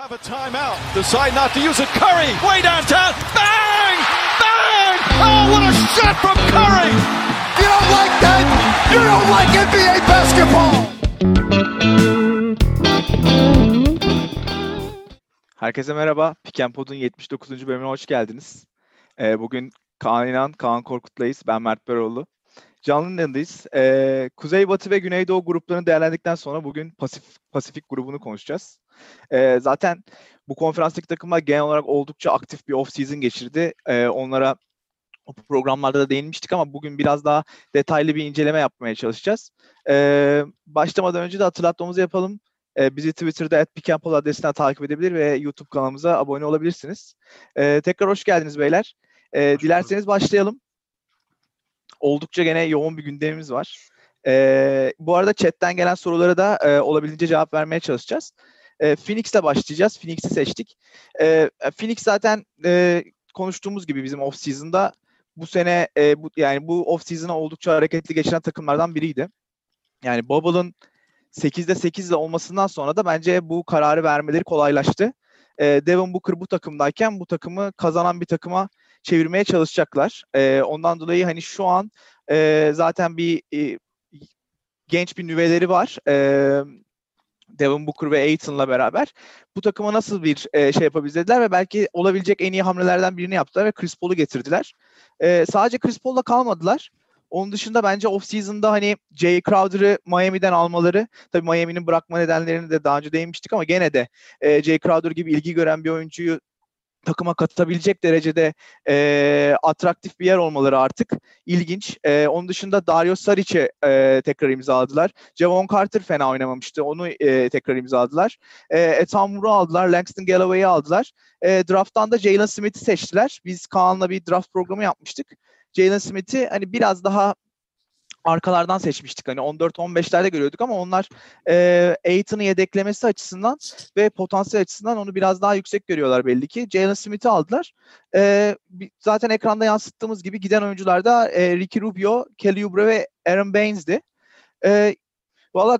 have a timeout. Decide not to use it. Curry, way downtown. Bang! Bang! Oh, what a shot from Curry! You don't like that? You don't like NBA basketball! Herkese merhaba. Pick and Pod'un 79. bölümüne hoş geldiniz. Ee, bugün Kaan İnan, Kaan Korkut'layız. Ben Mert Beroğlu. Canlı'nın yanındayız. Ee, Kuzey, Batı ve Güneydoğu gruplarını değerlendikten sonra bugün Pasif, Pasifik grubunu konuşacağız. Ee, zaten bu konferanstaki takımlar genel olarak oldukça aktif bir off-season geçirdi. Ee, onlara o programlarda da değinmiştik ama bugün biraz daha detaylı bir inceleme yapmaya çalışacağız. Ee, başlamadan önce de hatırlatmamızı yapalım. Ee, bizi Twitter'da @pickandpol adresinden takip edebilir ve YouTube kanalımıza abone olabilirsiniz. Ee, tekrar hoş geldiniz beyler. Ee, dilerseniz başlayalım. Oldukça gene yoğun bir gündemimiz var. Ee, bu arada chatten gelen sorulara da e, olabildiğince cevap vermeye çalışacağız. E, Phoenix'le başlayacağız. Phoenix'i seçtik. E, Phoenix zaten e, konuştuğumuz gibi bizim off-season'da bu sene e, bu, yani bu off-season'a oldukça hareketli geçiren takımlardan biriydi. Yani Bubble'ın 8'de 8'de olmasından sonra da bence bu kararı vermeleri kolaylaştı. E, Devin Booker bu takımdayken bu takımı kazanan bir takıma çevirmeye çalışacaklar. E, ondan dolayı hani şu an e, zaten bir e, genç bir nüveleri var. E, Devin Booker ve Aiton'la beraber bu takıma nasıl bir e, şey yapabiliriz dediler ve belki olabilecek en iyi hamlelerden birini yaptılar ve Chris Paul'u getirdiler. E, sadece Chris Paul'la kalmadılar. Onun dışında bence off-season'da hani Jay Crowder'ı Miami'den almaları, tabii Miami'nin bırakma nedenlerini de daha önce değinmiştik ama gene de e, Jay Crowder gibi ilgi gören bir oyuncuyu takıma katabilecek derecede e, atraktif bir yer olmaları artık ilginç. E, onun dışında Dario Saric'e e, tekrar imzaladılar. Javon Carter fena oynamamıştı. Onu e, tekrar imzaladılar. E, Etan Moore'u aldılar. Langston Galloway'i aldılar. E, draft'tan da Jalen Smith'i seçtiler. Biz Kaan'la bir draft programı yapmıştık. Jalen Smith'i hani biraz daha arkalardan seçmiştik. Hani 14-15'lerde görüyorduk ama onlar e, Aiton'u yedeklemesi açısından ve potansiyel açısından onu biraz daha yüksek görüyorlar belli ki. Jalen Smith'i aldılar. E, zaten ekranda yansıttığımız gibi giden oyuncular da e, Ricky Rubio, Kelly Oubre ve Aaron Baines'di. E, Valla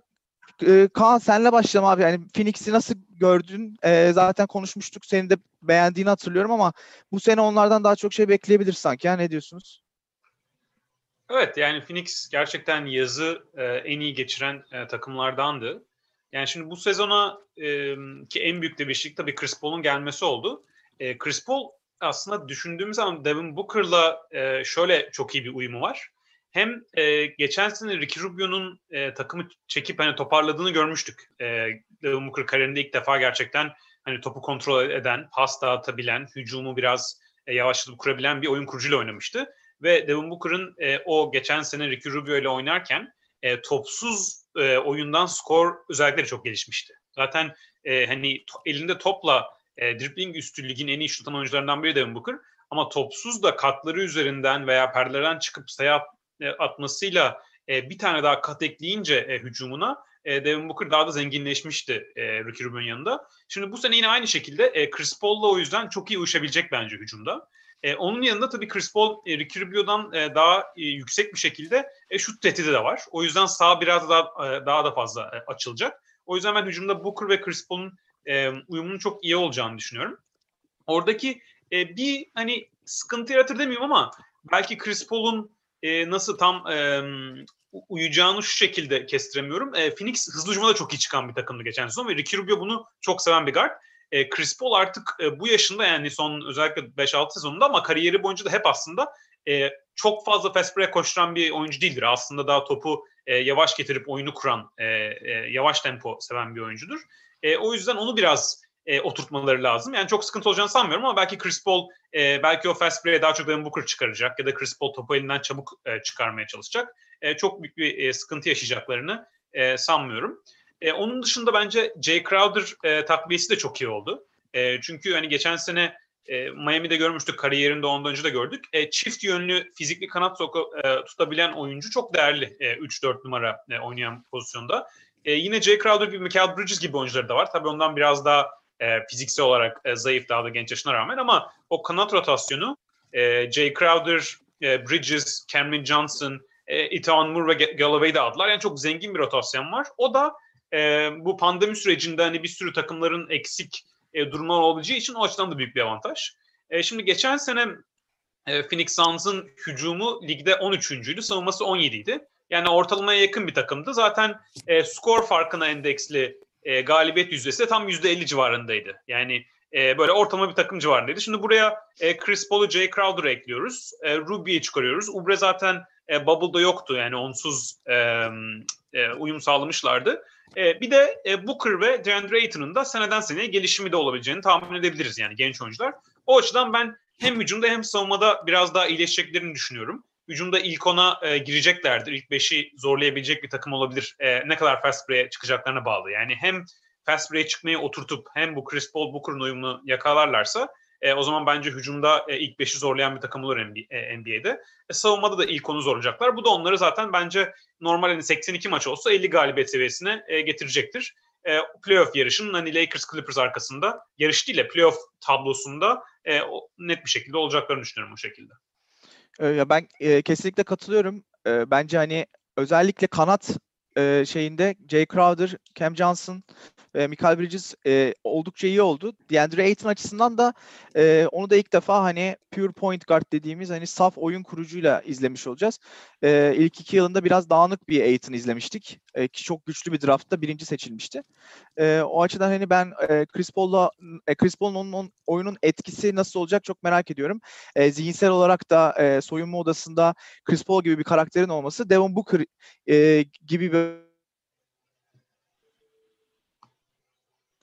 e, Kaan senle başlayalım abi. Yani Phoenix'i nasıl gördün? E, zaten konuşmuştuk. Senin de beğendiğini hatırlıyorum ama bu sene onlardan daha çok şey bekleyebilir sanki. Ya ne diyorsunuz? Evet yani Phoenix gerçekten yazı e, en iyi geçiren e, takımlardandı. Yani şimdi bu sezona e, ki en büyük değişiklik tabii Chris Paul'un gelmesi oldu. E, Chris Paul aslında düşündüğümüz zaman Devin Booker'la e, şöyle çok iyi bir uyumu var. Hem e, geçen sene Ricky Rubio'nun e, takımı çekip hani toparladığını görmüştük. E, Devin Booker kariyerinde ilk defa gerçekten hani topu kontrol eden, pas dağıtabilen, hücumu biraz e, yavaşlatıp kurabilen bir oyun kurucuyla oynamıştı ve Devin Booker'ın e, o geçen sene Ricky Rubio ile oynarken e, topsuz e, oyundan skor özellikleri çok gelişmişti. Zaten e, hani to, elinde topla e, dribbling üstü ligin en iyi şut oyuncularından biri Devin Booker. Ama topsuz da katları üzerinden veya perdelerden çıkıp sayı e, atmasıyla e, bir tane daha kat ekleyince e, hücumuna e, Devin Booker daha da zenginleşmişti e, Ricky Rubio'nun yanında. Şimdi bu sene yine aynı şekilde e, Chris Paul'la o yüzden çok iyi uyuşabilecek bence hücumda. E, onun yanında tabii Chris Paul, e, Ricky Rubio'dan e, daha e, yüksek bir şekilde e, şut tehdidi de var. O yüzden sağ biraz daha e, daha da fazla e, açılacak. O yüzden ben hücumda Booker ve Chris Paul'un e, uyumunun çok iyi olacağını düşünüyorum. Oradaki e, bir hani sıkıntı yaratır demiyorum ama belki Chris Paul'un e, nasıl tam e, uyacağını şu şekilde kestiremiyorum. E, Phoenix hızlı hücumda da çok iyi çıkan bir takımdı geçen sezon ve Ricky Rubio bunu çok seven bir guard. E, Chris Paul artık e, bu yaşında yani son özellikle 5-6 sezonunda ama kariyeri boyunca da hep aslında e, çok fazla fast break koşturan bir oyuncu değildir. Aslında daha topu e, yavaş getirip oyunu kuran, e, e, yavaş tempo seven bir oyuncudur. E, o yüzden onu biraz e, oturtmaları lazım. Yani çok sıkıntı olacağını sanmıyorum ama belki Chris Paul e, belki o fast break'e daha çok Devin Booker çıkaracak ya da Chris Paul topu elinden çabuk e, çıkarmaya çalışacak. E, çok büyük bir e, sıkıntı yaşayacaklarını e, sanmıyorum. E, onun dışında bence Jay Crowder e, takviyesi de çok iyi oldu. E, çünkü hani geçen sene e, Miami'de görmüştük, kariyerinde ondan önce de gördük. E, çift yönlü fizikli kanat soku, e, tutabilen oyuncu çok değerli e, 3-4 numara e, oynayan pozisyonda. E, yine Jay Crowder gibi Michael Bridges gibi oyuncuları da var. Tabii ondan biraz daha e, fiziksel olarak e, zayıf daha da genç yaşına rağmen ama o kanat rotasyonu e, Jay Crowder, e, Bridges, Cameron Johnson, e, Ethan Moore ve Galloway'i de aldılar. Yani çok zengin bir rotasyon var. O da e, bu pandemi sürecinde hani bir sürü takımların eksik e, durumlar olacağı için o açıdan da büyük bir avantaj. E, şimdi geçen sene e, Phoenix Suns'ın hücumu ligde 13.'üydü, savunması 17'ydi. Yani ortalamaya yakın bir takımdı. Zaten e, skor farkına endeksli e, galibiyet yüzdesi de tam %50 civarındaydı. Yani e, böyle ortalama bir takım civarındaydı. Şimdi buraya e, Chris Paul'u, Jay Crowder'ı ekliyoruz. E, Ruby'yi çıkarıyoruz. Ubre zaten e, Bubble'da yoktu. Yani onsuz e, e, uyum sağlamışlardı. E, bir de e, Booker ve DeAndre Ayton'un da seneden seneye gelişimi de olabileceğini tahmin edebiliriz yani genç oyuncular. O açıdan ben hem hücumda hem savunmada biraz daha iyileşeceklerini düşünüyorum. Hücumda ilk ona e, gireceklerdir. İlk beşi zorlayabilecek bir takım olabilir. E, ne kadar fast break'e çıkacaklarına bağlı. Yani hem fast break'e çıkmayı oturtup hem bu Chris Paul Booker'ın uyumunu yakalarlarsa e, o zaman bence hücumda e, ilk beşi zorlayan bir takım olur NBA'de. E, e, savunmada da ilk onu zorlayacaklar. Bu da onları zaten bence normal hani 82 maç olsa 50 galibiyet seviyesine e, getirecektir. E, playoff yarışının hani Lakers Clippers arkasında yarış değil de playoff tablosunda e, o, net bir şekilde olacaklarını düşünüyorum o şekilde. E, ya ben e, kesinlikle katılıyorum. E, bence hani özellikle kanat e, şeyinde Jay Crowder, Cam Johnson ve Michael Bridges e, oldukça iyi oldu. DeAndre Ayton açısından da e, onu da ilk defa hani pure point guard dediğimiz hani saf oyun kurucuyla izlemiş olacağız. E, ilk iki yılında biraz dağınık bir Ayton izlemiştik. E, ki çok güçlü bir draftta birinci seçilmişti. E, o açıdan hani ben e, Chris Paul'la e, Chris Paul'un onun, oyunun etkisi nasıl olacak çok merak ediyorum. E, zihinsel olarak da e, soyunma odasında Chris Paul gibi bir karakterin olması Devin Booker e, gibi bir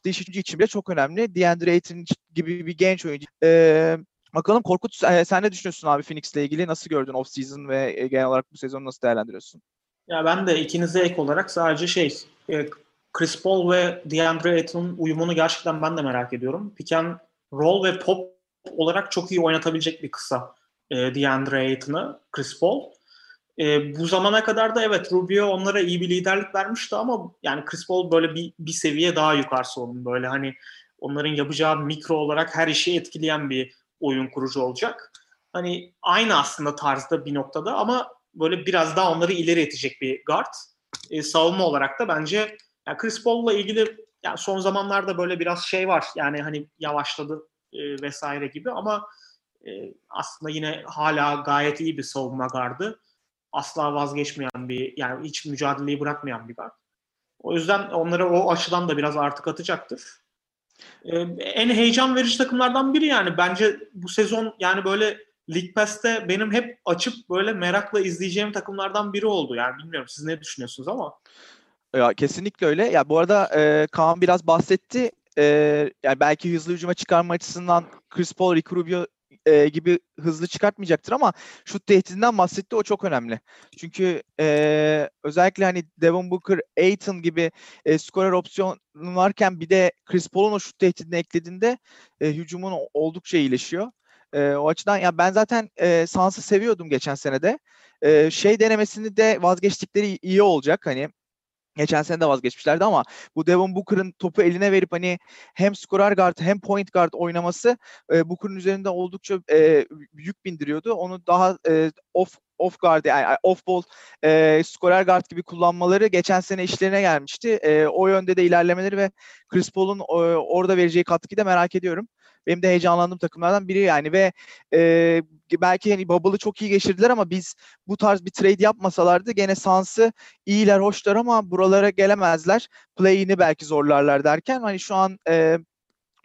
değişikliği için bile çok önemli. DeAndre Ayton gibi bir genç oyuncu. Ee, bakalım Korkut sen ne düşünüyorsun abi Phoenix'le ilgili? Nasıl gördün off season ve genel olarak bu sezonu nasıl değerlendiriyorsun? Ya ben de ikinize ek olarak sadece şey Chris Paul ve DeAndre Ayton'un uyumunu gerçekten ben de merak ediyorum. Pick and roll ve pop olarak çok iyi oynatabilecek bir kısa e, DeAndre Ayton'ı Chris Paul. E, bu zamana kadar da evet Rubio onlara iyi bir liderlik vermişti ama yani Chris Paul böyle bir, bir seviye daha yukarısı onun böyle hani onların yapacağı mikro olarak her işi etkileyen bir oyun kurucu olacak. Hani aynı aslında tarzda bir noktada ama böyle biraz daha onları ileri itecek bir guard. E, savunma olarak da bence yani Chris Paul'la ilgili yani son zamanlarda böyle biraz şey var. Yani hani yavaşladı e, vesaire gibi ama e, aslında yine hala gayet iyi bir savunma gardı asla vazgeçmeyen bir yani hiç mücadeleyi bırakmayan bir guard. O yüzden onları o açıdan da biraz artık atacaktır. Ee, en heyecan verici takımlardan biri yani. Bence bu sezon yani böyle League Pass'te benim hep açıp böyle merakla izleyeceğim takımlardan biri oldu. Yani bilmiyorum siz ne düşünüyorsunuz ama. Ya kesinlikle öyle. Ya bu arada e, Kaan biraz bahsetti. E, yani belki hızlı hücuma çıkarma açısından Chris Paul, Ricky Rubio e, gibi hızlı çıkartmayacaktır ama şut tehdidinden bahsetti o çok önemli. Çünkü e, özellikle hani Devon Booker, Aiton gibi e, skorer opsiyon varken bir de Chris Paul'un o şut tehdidini eklediğinde e, hücumun oldukça iyileşiyor. E, o açıdan ya ben zaten e, Suns'ı seviyordum geçen senede. E, şey denemesini de vazgeçtikleri iyi olacak. Hani Geçen sene de vazgeçmişlerdi ama bu Devon Booker'ın topu eline verip hani hem skorer guard hem point guard oynaması e, Booker'ın üzerinde oldukça e, yük bindiriyordu. Onu daha e, off off guard yani off ball e, skorer guard gibi kullanmaları geçen sene işlerine gelmişti. E, o yönde de ilerlemeleri ve Chris Paul'un e, orada vereceği katkıyı da merak ediyorum. Benim de heyecanlandığım takımlardan biri yani ve e, belki hani Bubble'ı çok iyi geçirdiler ama biz bu tarz bir trade yapmasalardı gene Suns'ı iyiler, hoşlar ama buralara gelemezler. Play'ini belki zorlarlar derken hani şu an e,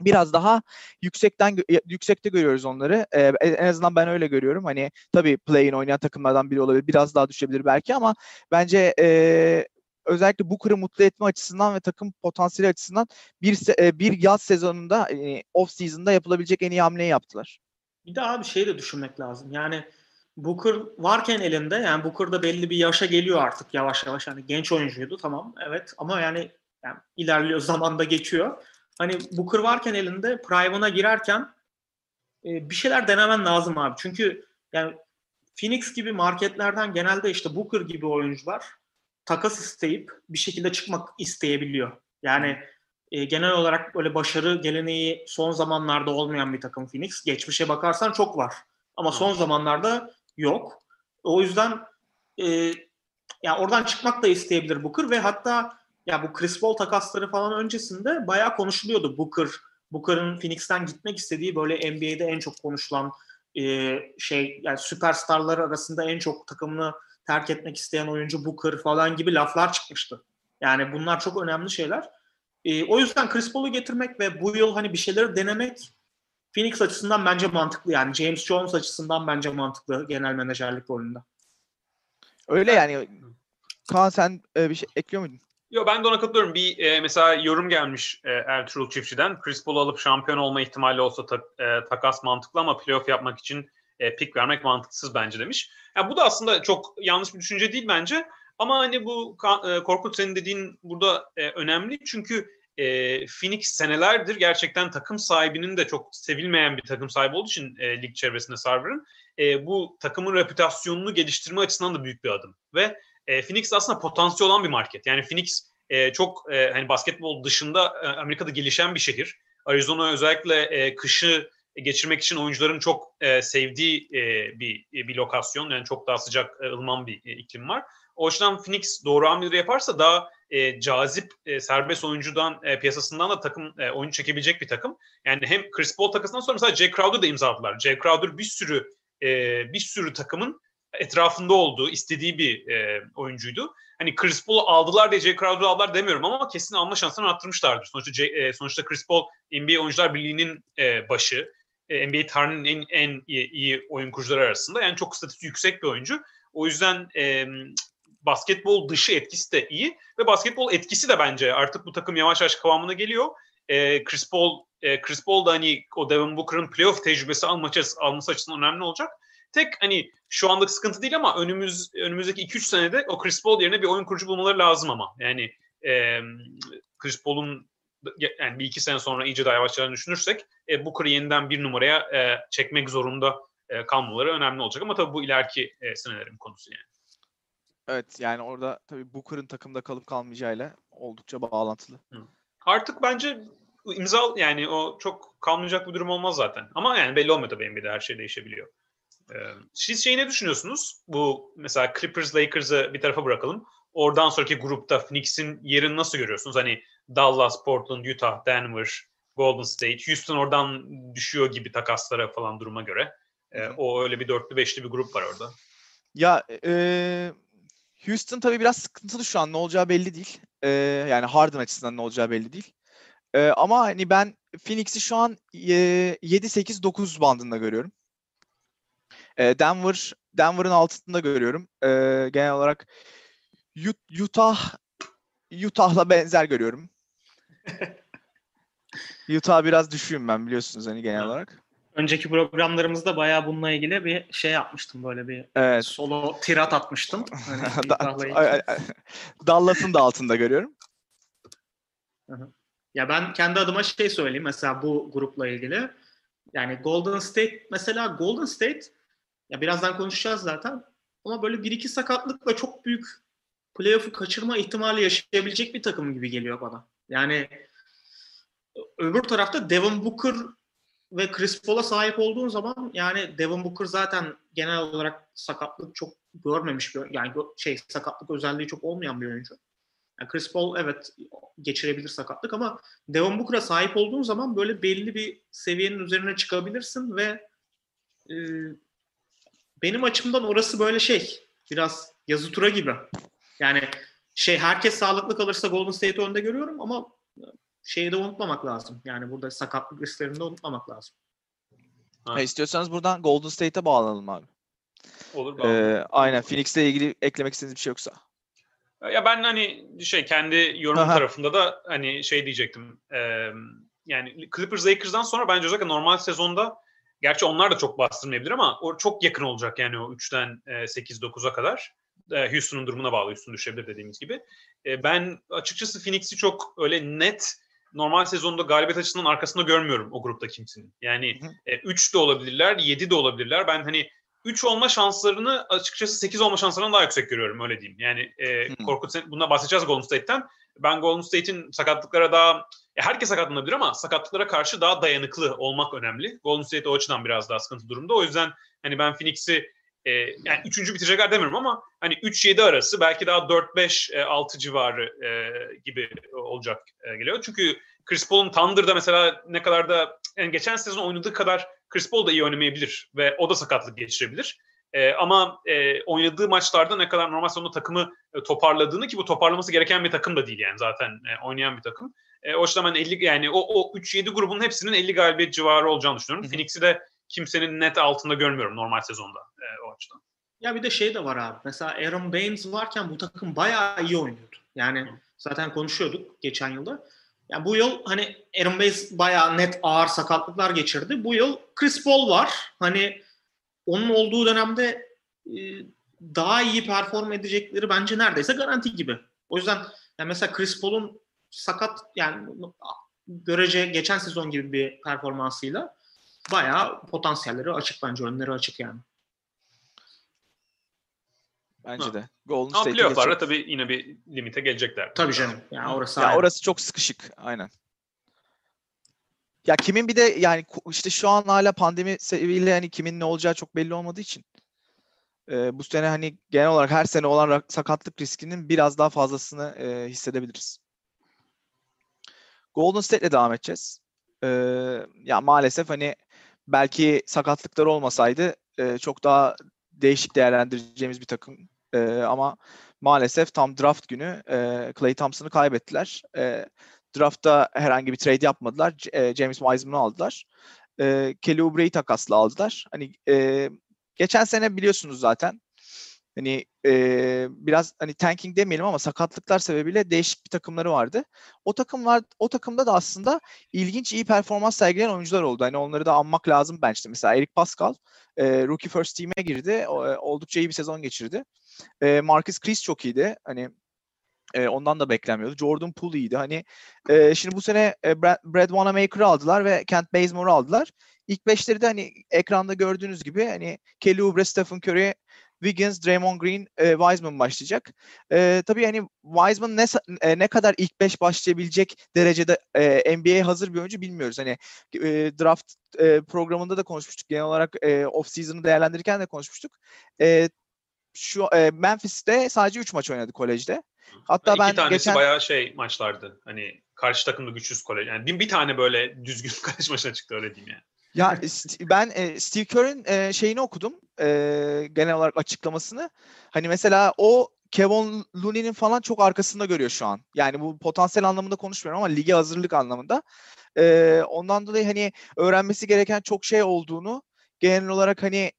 biraz daha yüksekten yüksekte görüyoruz onları. Ee, en azından ben öyle görüyorum. Hani tabii play'in oynayan takımlardan biri olabilir. Biraz daha düşebilir belki ama bence e, özellikle bu kırı mutlu etme açısından ve takım potansiyeli açısından bir bir yaz sezonunda e, off season'da yapılabilecek en iyi hamleyi yaptılar. Bir daha bir şey de düşünmek lazım. Yani Booker varken elinde yani Booker da belli bir yaşa geliyor artık yavaş yavaş. Hani genç oyuncuydu tamam evet ama yani, yani ilerliyor zamanda geçiyor. Hani Booker varken elinde prime'ına girerken e, bir şeyler denemen lazım abi. Çünkü yani Phoenix gibi marketlerden genelde işte Booker gibi oyuncular takas isteyip bir şekilde çıkmak isteyebiliyor. Yani e, genel olarak böyle başarı geleneği son zamanlarda olmayan bir takım Phoenix. Geçmişe bakarsan çok var. Ama son zamanlarda yok. O yüzden e, ya oradan çıkmak da isteyebilir Booker ve hatta ya bu Chris Paul takasları falan öncesinde bayağı konuşuluyordu Booker Booker'ın Phoenix'ten gitmek istediği böyle NBA'de en çok konuşulan e, şey yani süperstarlar arasında en çok takımını terk etmek isteyen oyuncu Booker falan gibi laflar çıkmıştı. Yani bunlar çok önemli şeyler. E, o yüzden Chris Paul'u getirmek ve bu yıl hani bir şeyleri denemek Phoenix açısından bence mantıklı. Yani James Jones açısından bence mantıklı genel menajerlik rolünde. Öyle yani. Kaan sen e, bir şey ekliyor muydun? Yo ben de ona katılıyorum. Bir e, mesela yorum gelmiş e, Ertuğrul Çiftçi'den. Chris Paul'u alıp şampiyon olma ihtimali olsa ta, e, takas mantıklı ama playoff yapmak için e, pick vermek mantıksız bence demiş. Yani bu da aslında çok yanlış bir düşünce değil bence. Ama hani bu e, Korkut senin dediğin burada e, önemli. Çünkü e, Phoenix senelerdir gerçekten takım sahibinin de çok sevilmeyen bir takım sahibi olduğu için e, lig çevresinde Sarver'ın e, bu takımın reputasyonunu geliştirme açısından da büyük bir adım. Ve e, Phoenix aslında potansiyel olan bir market. Yani Phoenix e, çok e, hani basketbol dışında e, Amerika'da gelişen bir şehir. Arizona özellikle e, kışı geçirmek için oyuncuların çok e, sevdiği e, bir bir lokasyon. Yani çok daha sıcak, e, ılıman bir e, iklim var. O yüzden Phoenix doğru hamleleri yaparsa daha e, cazip e, serbest oyuncudan e, piyasasından da takım e, oyuncu çekebilecek bir takım. Yani hem Chris Paul takasından sonra mesela Jay Crowder da imzaladılar. Jay Crowder bir sürü e, bir sürü takımın etrafında olduğu, istediği bir e, oyuncuydu. Hani Chris Paul aldılar diye Jay Crowder'ı aldılar demiyorum ama kesin alma şansını arttırmışlardır. Sonuçta, e, sonuçta Chris Paul NBA Oyuncular Birliği'nin e, başı. E, NBA tarihinin en, en iyi, iyi oyun kurucuları arasında. Yani çok statüsü yüksek bir oyuncu. O yüzden e, basketbol dışı etkisi de iyi ve basketbol etkisi de bence artık bu takım yavaş yavaş kıvamına geliyor. E, Chris Paul e, Chris Paul da hani o Devin Booker'ın playoff tecrübesi alması, alması açısından önemli olacak. Tek hani şu anlık sıkıntı değil ama önümüz önümüzdeki 2-3 senede o Chris Paul yerine bir oyun kurucu bulmaları lazım ama. Yani e, Chris Paul'un yani bir iki sene sonra iyice daha yavaşlarını düşünürsek e, Booker'ı yeniden bir numaraya e, çekmek zorunda e, kalmaları önemli olacak. Ama tabii bu ileriki e, senelerin konusu yani. Evet yani orada tabii Booker'ın takımda kalıp kalmayacağıyla oldukça bağlantılı. Artık bence imza yani o çok kalmayacak bir durum olmaz zaten. Ama yani belli olmuyor tabii NBA'de her şey değişebiliyor. Ee, siz şeyi ne düşünüyorsunuz? Bu mesela Clippers Lakers'ı bir tarafa bırakalım. Oradan sonraki grupta Phoenix'in yerini nasıl görüyorsunuz? Hani Dallas, Portland, Utah, Denver, Golden State, Houston oradan düşüyor gibi takaslara falan duruma göre. Ee, o öyle bir dörtlü beşli bir grup var orada. Ya e, Houston tabii biraz sıkıntılı şu an. Ne olacağı belli değil. E, yani Harden açısından ne olacağı belli değil. E, ama hani ben Phoenix'i şu an e, 7-8-9 bandında görüyorum. E, Denver Denver'ın altında görüyorum. E, genel olarak Utah Utah'la benzer görüyorum. Utah biraz düşüğüm ben biliyorsunuz hani genel olarak. Önceki programlarımızda bayağı bununla ilgili bir şey yapmıştım böyle bir evet. solo tirat atmıştım. Hani Dallas'ın da altında görüyorum. Ya ben kendi adıma şey söyleyeyim mesela bu grupla ilgili. Yani Golden State mesela Golden State ya birazdan konuşacağız zaten. Ama böyle bir iki sakatlıkla çok büyük playoff'u kaçırma ihtimali yaşayabilecek bir takım gibi geliyor bana. Yani öbür tarafta Devin Booker ve Chris Paul'a sahip olduğun zaman yani Devin Booker zaten genel olarak sakatlık çok görmemiş bir yani şey sakatlık özelliği çok olmayan bir oyuncu. Yani Chris Paul evet geçirebilir sakatlık ama Devin Booker'a sahip olduğun zaman böyle belli bir seviyenin üzerine çıkabilirsin ve e, benim açımdan orası böyle şey biraz yazı tura gibi. Yani şey herkes sağlıklı kalırsa Golden State'i önde görüyorum ama şeyi de unutmamak lazım. Yani burada sakatlık risklerini de unutmamak lazım. Ha. istiyorsanız buradan Golden State'e bağlanalım abi. Olur. Ee, aynen. Phoenix'le ilgili eklemek istediğiniz bir şey yoksa. Ya ben hani şey kendi yorum tarafında da hani şey diyecektim. E, yani Clippers Lakers'dan sonra bence özellikle normal sezonda gerçi onlar da çok bastırmayabilir ama o çok yakın olacak yani o 3'ten e, 8-9'a kadar. E, Houston'un durumuna bağlı. Houston düşebilir dediğimiz gibi. E, ben açıkçası Phoenix'i çok öyle net normal sezonda galibiyet açısından arkasında görmüyorum o grupta kimsenin. Yani 3 e, de olabilirler, 7 de olabilirler. Ben hani 3 olma şanslarını açıkçası 8 olma şanslarından daha yüksek görüyorum öyle diyeyim. Yani e, Korkut bundan bahsedeceğiz Golden State'ten. Ben Golden State'in sakatlıklara daha ya herkes sakatlanabilir ama sakatlıklara karşı daha dayanıklı olmak önemli. Golden State o açıdan biraz daha sıkıntı durumda. O yüzden hani ben Phoenix'i e, yani üçüncü bitirecekler demiyorum ama hani 3-7 arası belki daha 4-5-6 civarı e, gibi olacak e, geliyor. Çünkü Chris Paul'un Thunder'da mesela ne kadar da yani geçen sezon oynadığı kadar Chris Paul da iyi oynamayabilir ve o da sakatlık geçirebilir. E, ama e, oynadığı maçlarda ne kadar normal sonunda takımı e, toparladığını ki bu toparlaması gereken bir takım da değil yani zaten e, oynayan bir takım. E, o yüzden ben 50 yani o, o 3-7 grubun hepsinin 50 galibiyet civarı olacağını düşünüyorum. Phoenix'i de kimsenin net altında görmüyorum normal sezonda e, o açıdan. Ya bir de şey de var abi. Mesela Aaron Baines varken bu takım bayağı iyi oynuyordu. Yani zaten konuşuyorduk geçen yılda. Yani bu yıl hani Aaron Baines bayağı net ağır sakatlıklar geçirdi. Bu yıl Chris Paul var. Hani onun olduğu dönemde e, daha iyi perform edecekleri bence neredeyse garanti gibi. O yüzden yani mesela Chris Paul'un sakat yani görece geçen sezon gibi bir performansıyla bayağı potansiyelleri açık bence önleri açık yani. Bence Ha. de. Golden Ama playoff'larda tabii yine bir limite gelecekler. Tabii canım. Yani orası Ya orası çok sıkışık. Aynen. Ya kimin bir de yani işte şu an hala pandemi sebebiyle hani kimin ne olacağı çok belli olmadığı için e, bu sene hani genel olarak her sene olan sakatlık riskinin biraz daha fazlasını e, hissedebiliriz. Golden State'le devam edeceğiz. E, ya maalesef hani belki sakatlıkları olmasaydı e, çok daha değişik değerlendireceğimiz bir takım. E, ama maalesef tam draft günü e, Klay Thompson'ı kaybettiler. E, draftta herhangi bir trade yapmadılar. E, James Wiseman'ı aldılar. E, Kelly Oubre'yi takasla aldılar. Hani e, geçen sene biliyorsunuz zaten. Hani e, biraz hani tanking demeyelim ama sakatlıklar sebebiyle değişik bir takımları vardı. O takımlar o takımda da aslında ilginç iyi performans sergileyen oyuncular oldu. Hani onları da anmak lazım bench'te. Mesela Eric Pascal e, rookie first team'e girdi. O, oldukça iyi bir sezon geçirdi. E, Marcus Chris çok iyiydi. Hani e, ondan da beklenmiyordu. Jordan Poole iyiydi. Hani e, şimdi bu sene e, Brad, Brad Wanamaker'ı aldılar ve Kent Bazemore'u aldılar. İlk beşleri de hani ekranda gördüğünüz gibi hani Kelly Oubre, Stephen Curry, Wiggins, Draymond Green, e, Wiseman başlayacak. E, tabii hani Wiseman ne e, ne kadar ilk beş başlayabilecek derecede e, NBA'ye hazır bir oyuncu bilmiyoruz. Hani e, draft e, programında da konuşmuştuk. Genel olarak e, off season'ı değerlendirirken de konuşmuştuk. E, şu e, Memphis'te sadece 3 maç oynadı kolejde. Hatta İki ben tanesi geçen bayağı şey maçlardı. Hani karşı takımda güçsüz kolej. Yani bir, bir tane böyle düzgün kolej maçına çıktı öyle diyeyim yani. Ya ben e, Steve Kerr'in e, şeyini okudum. e, genel olarak açıklamasını. Hani mesela o Kevin Looney'nin falan çok arkasında görüyor şu an. Yani bu potansiyel anlamında konuşmuyorum ama lige hazırlık anlamında. E, ondan dolayı hani öğrenmesi gereken çok şey olduğunu genel olarak hani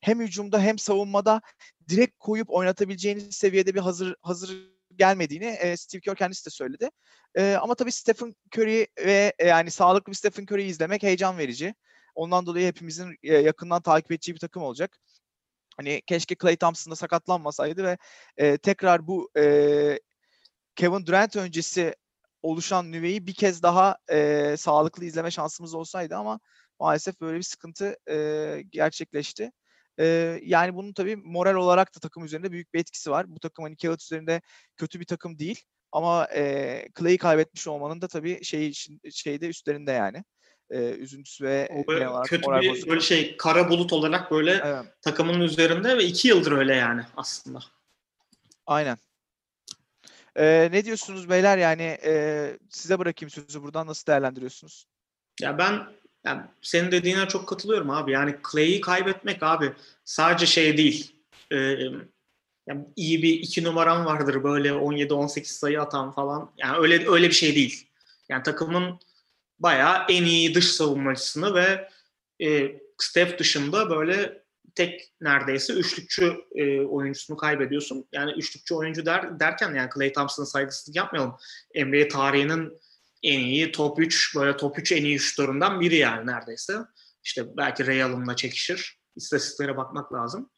hem hücumda hem savunmada direkt koyup oynatabileceğiniz seviyede bir hazır hazır gelmediğini e, Steve Kerr kendisi de söyledi. E, ama tabii Stephen Curry ve e, yani sağlıklı bir Stephen Curry'i izlemek heyecan verici. Ondan dolayı hepimizin e, yakından takip edeceği bir takım olacak. Hani keşke Klay Thompson da sakatlanmasaydı ve e, tekrar bu e, Kevin Durant öncesi oluşan nüveyi bir kez daha e, sağlıklı izleme şansımız olsaydı ama maalesef böyle bir sıkıntı e, gerçekleşti. E, yani bunun tabii moral olarak da takım üzerinde büyük bir etkisi var. Bu takım hani kağıt üzerinde kötü bir takım değil ama e, Clay'i kaybetmiş olmanın da tabii şey şeyde üstlerinde yani. E, üzüntüsü ve O böyle olarak kötü bir bozukluğu. böyle şey kara bulut olarak böyle Evet, takımın üzerinde ve iki yıldır öyle yani aslında. aynen. E, ne diyorsunuz beyler yani e, size bırakayım sözü buradan nasıl değerlendiriyorsunuz? Ya ben yani senin dediğine çok katılıyorum abi. Yani Clay'i kaybetmek abi sadece şey değil. Ee, yani iyi bir iki numaran vardır böyle 17-18 sayı atan falan. Yani öyle öyle bir şey değil. Yani takımın bayağı en iyi dış savunmacısını ve e, Steph dışında böyle tek neredeyse üçlükçü e, oyuncusunu kaybediyorsun. Yani üçlükçü oyuncu der, derken yani Klay Thompson'a saygısızlık yapmayalım. NBA tarihinin en iyi top 3 böyle top 3 en iyi şutlarından biri yani neredeyse. İşte belki Ray Allen'la çekişir. İstatistiklere bakmak lazım.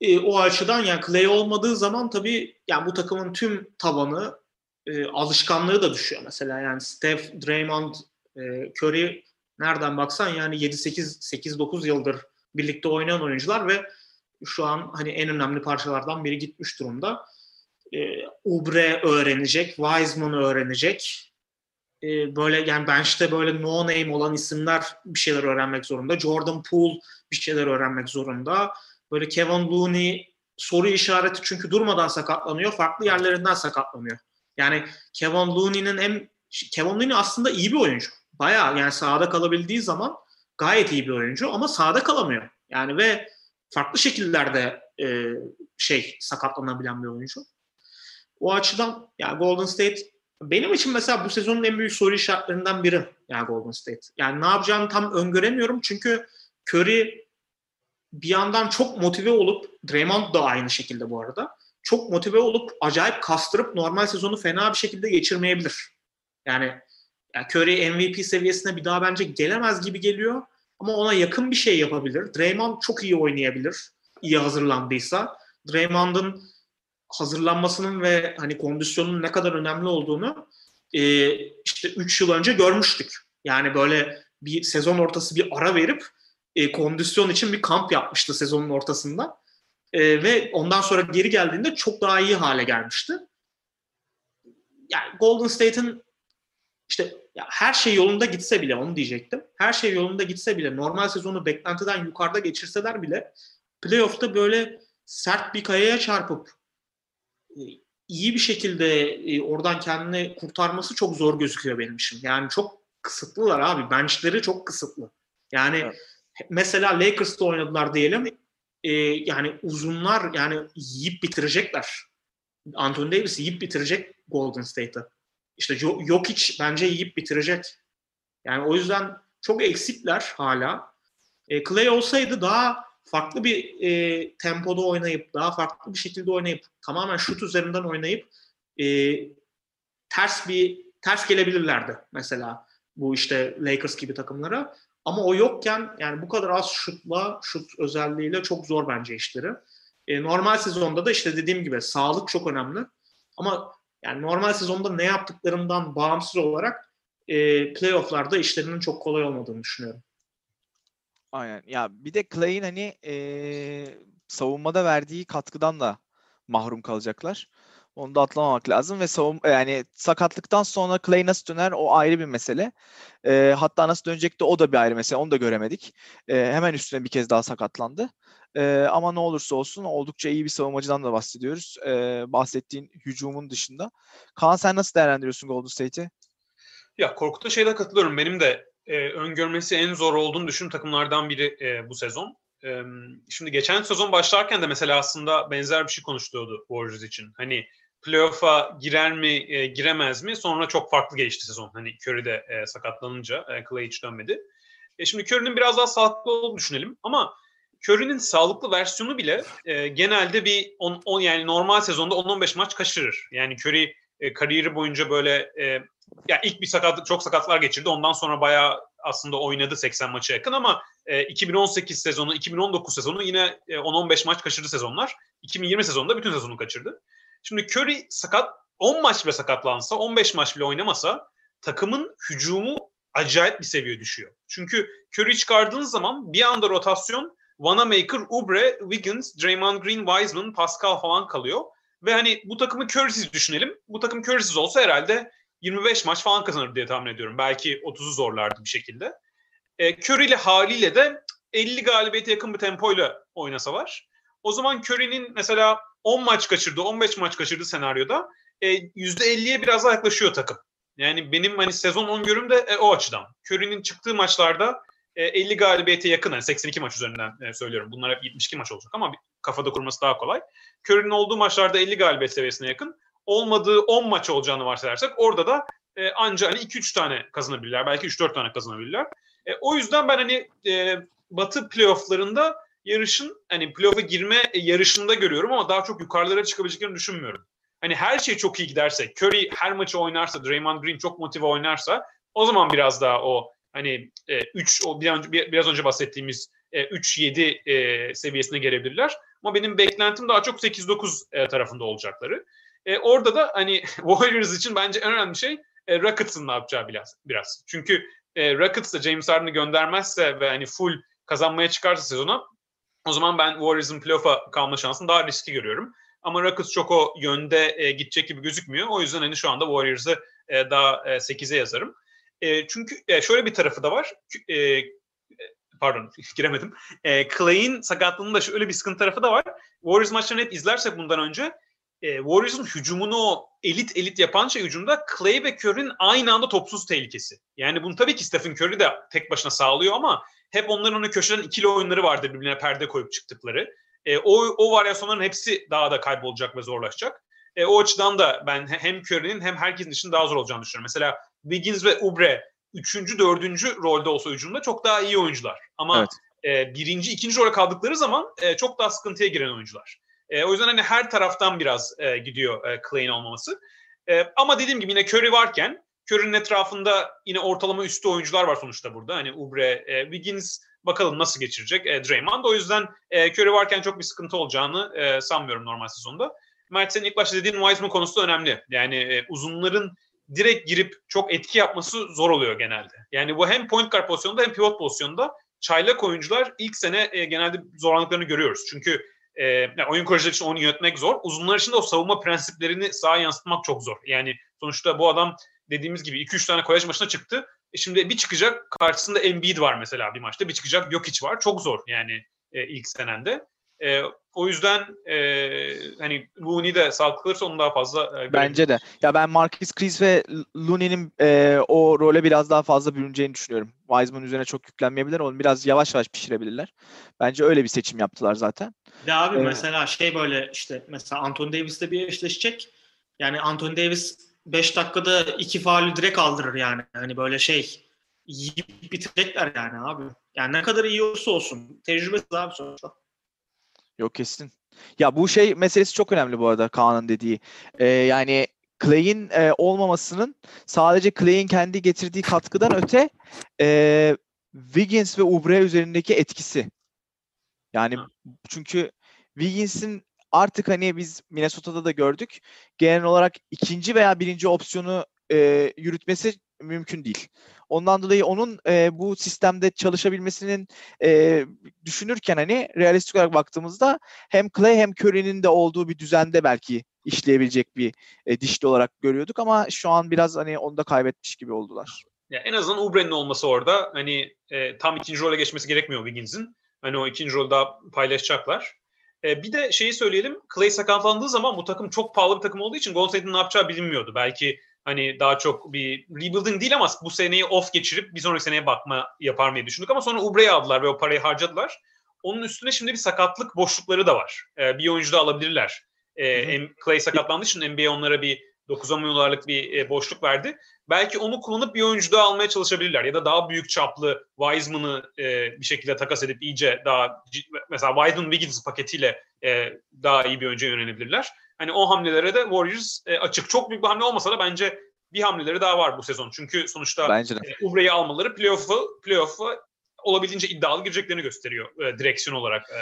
E, o açıdan yani Clay olmadığı zaman tabii yani bu takımın tüm tabanı e, alışkanlığı da düşüyor mesela. Yani Steph, Draymond, e, Curry nereden baksan yani 7-8 8-9 yıldır birlikte oynayan oyuncular ve şu an hani en önemli parçalardan biri gitmiş durumda. E, Ubre öğrenecek, Wiseman öğrenecek e, böyle yani bench'te böyle no name olan isimler bir şeyler öğrenmek zorunda. Jordan Poole bir şeyler öğrenmek zorunda. Böyle Kevin Looney soru işareti çünkü durmadan sakatlanıyor. Farklı yerlerinden sakatlanıyor. Yani Kevin Looney'nin en Kevin Looney aslında iyi bir oyuncu. Bayağı yani sahada kalabildiği zaman gayet iyi bir oyuncu ama sahada kalamıyor. Yani ve farklı şekillerde e, şey sakatlanabilen bir oyuncu. O açıdan yani Golden State benim için mesela bu sezonun en büyük soru işaretlerinden biri yani Golden State. Yani ne yapacağını tam öngöremiyorum çünkü Curry bir yandan çok motive olup Draymond da aynı şekilde bu arada. Çok motive olup acayip kastırıp normal sezonu fena bir şekilde geçirmeyebilir. Yani, Curry MVP seviyesine bir daha bence gelemez gibi geliyor. Ama ona yakın bir şey yapabilir. Draymond çok iyi oynayabilir. iyi hazırlandıysa. Draymond'ın hazırlanmasının ve hani kondisyonun ne kadar önemli olduğunu e, işte 3 yıl önce görmüştük. Yani böyle bir sezon ortası bir ara verip e, kondisyon için bir kamp yapmıştı sezonun ortasında. E, ve ondan sonra geri geldiğinde çok daha iyi hale gelmişti. Yani Golden State'in işte ya her şey yolunda gitse bile onu diyecektim. Her şey yolunda gitse bile normal sezonu beklentiden yukarıda geçirseler bile playoff'ta böyle sert bir kayaya çarpıp iyi bir şekilde e, oradan kendini kurtarması çok zor gözüküyor benim için. Yani çok kısıtlılar abi. Benchleri çok kısıtlı. Yani evet. mesela Lakers'ta oynadılar diyelim. E, yani uzunlar yani yiyip bitirecekler. Anthony Davis yiyip bitirecek Golden State'ı. İşte Jokic bence yiyip bitirecek. Yani o yüzden çok eksikler hala. E, Clay olsaydı daha farklı bir e, tempoda oynayıp, daha farklı bir şekilde oynayıp, tamamen şut üzerinden oynayıp e, ters bir ters gelebilirlerdi mesela bu işte Lakers gibi takımlara. Ama o yokken yani bu kadar az şutla, şut özelliğiyle çok zor bence işleri. E, normal sezonda da işte dediğim gibi sağlık çok önemli. Ama yani normal sezonda ne yaptıklarından bağımsız olarak e, playofflarda işlerinin çok kolay olmadığını düşünüyorum. Aynen. Ya bir de Clay'in hani e, savunmada verdiği katkıdan da mahrum kalacaklar. Onu da atlamamak lazım ve savun yani sakatlıktan sonra Clay nasıl döner o ayrı bir mesele. E, hatta nasıl dönecek de o da bir ayrı mesele. Onu da göremedik. E, hemen üstüne bir kez daha sakatlandı. E, ama ne olursa olsun oldukça iyi bir savunmacıdan da bahsediyoruz. E, bahsettiğin hücumun dışında. Kaan sen nasıl değerlendiriyorsun Golden State'i? Ya Korkut'a şeyde katılıyorum. Benim de e, öngörmesi en zor olduğunu düşündüğüm takımlardan biri e, bu sezon. E, şimdi geçen sezon başlarken de mesela aslında benzer bir şey konuşuluyordu Warriors için. Hani playoff'a girer mi, e, giremez mi? Sonra çok farklı geçti sezon. Hani Curry de e, sakatlanınca e, Clay hiç dönmedi. E, şimdi Curry'nin biraz daha sağlıklı olduğunu düşünelim. Ama Curry'nin sağlıklı versiyonu bile e, genelde bir 10 yani normal sezonda 10-15 maç kaçırır. Yani Curry e, kariyeri boyunca böyle e, ya ilk bir sakatlık çok sakatlar geçirdi. Ondan sonra bayağı aslında oynadı 80 maça yakın ama e, 2018 sezonu, 2019 sezonu yine e, 10-15 maç kaçırdı sezonlar. 2020 sezonunda bütün sezonu kaçırdı. Şimdi Curry sakat 10 maç bile sakatlansa, 15 maç bile oynamasa takımın hücumu acayip bir seviye düşüyor. Çünkü Curry çıkardığınız zaman bir anda rotasyon Wanamaker, Ubre, Wiggins, Draymond Green, Wiseman, Pascal falan kalıyor. Ve hani bu takımı Curry'siz düşünelim. Bu takım Curry'siz olsa herhalde 25 maç falan kazanır diye tahmin ediyorum. Belki 30'u zorlardı bir şekilde. E, Curry ile haliyle de 50 galibiyete yakın bir tempoyla oynasa var. O zaman Curry'nin mesela 10 maç kaçırdı, 15 maç kaçırdı senaryoda e, %50'ye biraz daha yaklaşıyor takım. Yani benim hani sezon 10 görüm de e, o açıdan. Curry'nin çıktığı maçlarda e, 50 galibiyete yakın. Yani 82 maç üzerinden e, söylüyorum. Bunlar hep 72 maç olacak ama kafada kurması daha kolay. Curry'nin olduğu maçlarda 50 galibiyet seviyesine yakın. Olmadığı 10 maç olacağını varsayarsak orada da e, anca hani 2-3 tane kazanabilirler. Belki 3-4 tane kazanabilirler. E, o yüzden ben hani e, Batı playofflarında yarışın hani playoff'a girme yarışında görüyorum ama daha çok yukarılara çıkabileceklerini düşünmüyorum. Hani her şey çok iyi giderse, Curry her maçı oynarsa, Draymond Green çok motive oynarsa o zaman biraz daha o hani 3 e, o bir önce, biraz önce bahsettiğimiz e, 3-7 e, seviyesine gelebilirler. Ama benim beklentim daha çok 8-9 e, tarafında olacakları. E, orada da hani Warriors için bence en önemli şey e, Rockets'ın ne yapacağı biraz. biraz. Çünkü e, Rockets da James Harden'ı göndermezse ve hani full kazanmaya çıkarsa sezona o zaman ben Warriors'ın playoff'a kalma şansını daha riskli görüyorum. Ama Rockets çok o yönde e, gidecek gibi gözükmüyor. O yüzden hani şu anda Warriors'ı e, daha e, 8'e yazarım. E, çünkü e, şöyle bir tarafı da var. E, pardon giremedim. E, Clay'in sakatlığının da şöyle bir sıkıntı tarafı da var. Warriors maçlarını hep izlersek bundan önce e, Warriors'ın hücumunu o elit elit yapan şey hücumda Clay ve Curry'nin aynı anda topsuz tehlikesi. Yani bunu tabii ki Stephen Curry de tek başına sağlıyor ama hep onların onu köşeden ikili oyunları vardır birbirine perde koyup çıktıkları. E, o, o varyasyonların hepsi daha da kaybolacak ve zorlaşacak. E, o açıdan da ben hem Curry'nin hem herkesin için daha zor olacağını düşünüyorum. Mesela Wiggins ve Ubre üçüncü, dördüncü rolde olsa hücumda çok daha iyi oyuncular. Ama Evet. e, birinci, ikinci role kaldıkları zaman e, çok daha sıkıntıya giren oyuncular. E, o yüzden hani her taraftan biraz e, gidiyor e, Clay'in olmaması. E, ama dediğim gibi yine Curry varken Curry'nin etrafında yine ortalama üstü oyuncular var sonuçta burada. Hani Ubre, e, Wiggins bakalım nasıl geçirecek e, Draymond. O yüzden e, Curry varken çok bir sıkıntı olacağını e, sanmıyorum normal sezonda. Mert senin ilk başta dediğin Wiseman konusu da önemli. Yani e, uzunların direkt girip çok etki yapması zor oluyor genelde. Yani bu hem point guard pozisyonunda hem pivot pozisyonunda çaylak oyuncular ilk sene e, genelde zorlandıklarını görüyoruz. Çünkü e, yani oyun kurucular için onu yönetmek zor. Uzunlar için de o savunma prensiplerini sahaya yansıtmak çok zor. Yani sonuçta bu adam dediğimiz gibi 2-3 tane kolej maçına çıktı. E şimdi bir çıkacak karşısında Embiid var mesela bir maçta. Bir çıkacak Jokic var. Çok zor yani e, ilk senende. E, o yüzden e, hani Looney de sağlıklı kalırsa onu daha fazla e, Bence de. Ya ben Marcus Chris ve Looney'nin e, o role biraz daha fazla bürüneceğini düşünüyorum. Wiseman üzerine çok yüklenmeyebilirler. Onu biraz yavaş yavaş pişirebilirler. Bence öyle bir seçim yaptılar zaten. De abi Evet. mesela şey böyle işte mesela Anthony Davis'le bir eşleşecek. Yani Anthony Davis 5 dakikada iki faulü direkt aldırır yani. Hani böyle şey yiyip bitirecekler yani abi. Yani ne kadar iyi olursa olsun. Tecrübesiz abi sonuçta. Yok kesin. Ya bu şey meselesi çok önemli bu arada Kaan'ın dediği. Ee, yani Clay'in e, olmamasının sadece Clay'in kendi getirdiği katkıdan öte e, Wiggins ve Oubre üzerindeki etkisi. Yani çünkü Wiggins'in artık hani biz Minnesota'da da gördük. Genel olarak ikinci veya birinci opsiyonu e, yürütmesi mümkün değil. Ondan dolayı onun e, bu sistemde çalışabilmesinin e, düşünürken hani realistik olarak baktığımızda hem Clay hem Curry'nin de olduğu bir düzende belki işleyebilecek bir e, dişli olarak görüyorduk ama şu an biraz hani onu da kaybetmiş gibi oldular. Ya en azından Ubre'nin olması orada hani e, tam ikinci role geçmesi gerekmiyor Wiggins'in. Hani o ikinci rolü daha paylaşacaklar. E, bir de şeyi söyleyelim. Clay sakatlandığı zaman bu takım çok pahalı bir takım olduğu için Golden State'in ne yapacağı bilinmiyordu. Belki hani daha çok bir rebuilding değil ama bu seneyi off geçirip bir sonraki seneye bakma yapar mı diye düşündük ama sonra Ubre'yi aldılar ve o parayı harcadılar. Onun üstüne şimdi bir sakatlık boşlukları da var. E, bir oyuncu da alabilirler. E, Hı hı. em- Clay sakatlandığı için NBA onlara bir 9 milyon dolarlık bir e, boşluk verdi. Belki onu kullanıp bir oyuncu daha almaya çalışabilirler. Ya da daha büyük çaplı Wiseman'ı e, bir şekilde takas edip iyice daha mesela Wiseman Wiggins paketiyle e, daha iyi bir oyuncuya yönelebilirler. Hani o hamlelere de Warriors e, açık. Çok büyük bir hamle olmasa da bence bir hamleleri daha var bu sezon. Çünkü sonuçta Bence e, Ubre'yi almaları playoff'u playoff'a olabildiğince iddialı gireceklerini gösteriyor e, direksiyon olarak e,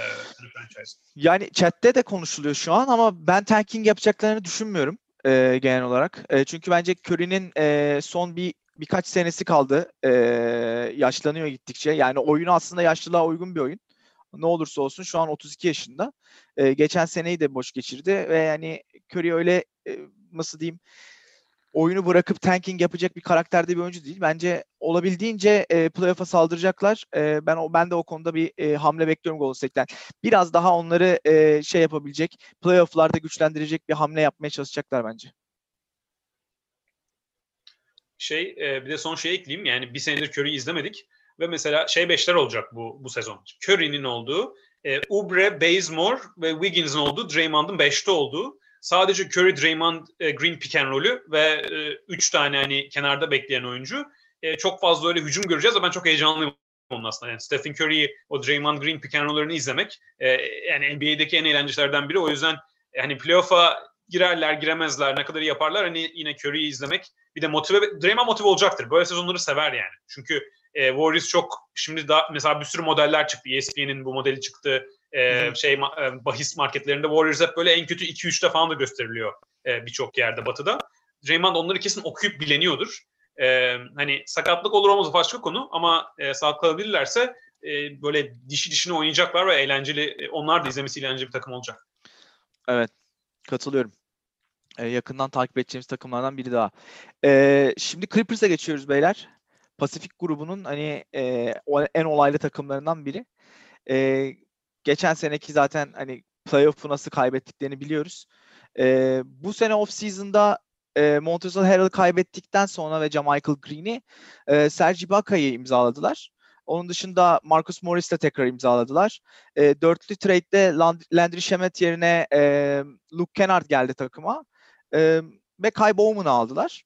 franchise. Yani chatte de konuşuluyor şu an ama ben tanking yapacaklarını düşünmüyorum e, genel olarak. E, çünkü bence Curry'nin e, son bir birkaç senesi kaldı. E, yaşlanıyor gittikçe. Yani oyunu aslında yaşlılığa uygun bir oyun. Ne olursa olsun şu an 32 yaşında. E, geçen seneyi de boş geçirdi ve yani Curry öyle e, nasıl diyeyim oyunu bırakıp tanking yapacak bir karakterde bir oyuncu değil. Bence olabildiğince e, playoff'a saldıracaklar. E, ben o ben de o konuda bir e, hamle bekliyorum Golden State'ten biraz daha onları e, şey yapabilecek, playoff'larda güçlendirecek bir hamle yapmaya çalışacaklar bence. şey e, bir de son şey ekleyeyim. Yani bir senedir Curry'i izlemedik. Ve mesela şey beşler olacak bu bu sezon. Curry'nin olduğu, e, Ubre, Bazemore ve Wiggins'in olduğu, Draymond'un beşte olduğu. Sadece Curry, Draymond, e, Green pick and roll'ü ve e, üç tane hani kenarda bekleyen oyuncu. E, çok fazla öyle hücum göreceğiz ve ben çok heyecanlıyım onun aslında. Yani Stephen Curry'i, o Draymond Green pick and roll'larını izlemek e, yani NBA'deki en eğlencelerden biri. O yüzden yani playoff'a girerler, giremezler, ne kadar yaparlar. Hani yine Curry'i izlemek bir de motive Draymond motive olacaktır. Böyle sezonları sever yani. Çünkü e, Warriors çok şimdi daha mesela bir sürü modeller çıktı. ESPN'in bu modeli çıktı. E, şey ma- e, bahis marketlerinde Warriors hep böyle en kötü 2-3'te falan da gösteriliyor e, birçok yerde batıda. Draymond onları kesin okuyup bileniyordur. E, hani sakatlık olur olmaz başka konu ama e, sağlıklı kalabilirlerse e, böyle dişi dişine oynayacaklar ve eğlenceli e, onlar da izlemesi eğlenceli bir takım olacak. Evet, katılıyorum. E, yakından takip edeceğimiz takımlardan biri daha. E, şimdi Clippers'a geçiyoruz beyler. Pasifik grubunun hani e, en olaylı takımlarından biri. E, geçen seneki zaten hani playoff'u nasıl kaybettiklerini biliyoruz. E, bu sene off-season'da e, Montrezl Harrell kaybettikten sonra ve Jamichael Green'i e, Serge Ibaka'yı imzaladılar. Onun dışında Marcus Morris'le tekrar imzaladılar. E, dörtlü trade'de Landry Shamet yerine e, Luke Kennard geldi takıma. E, ve Kai Bowman'ı aldılar.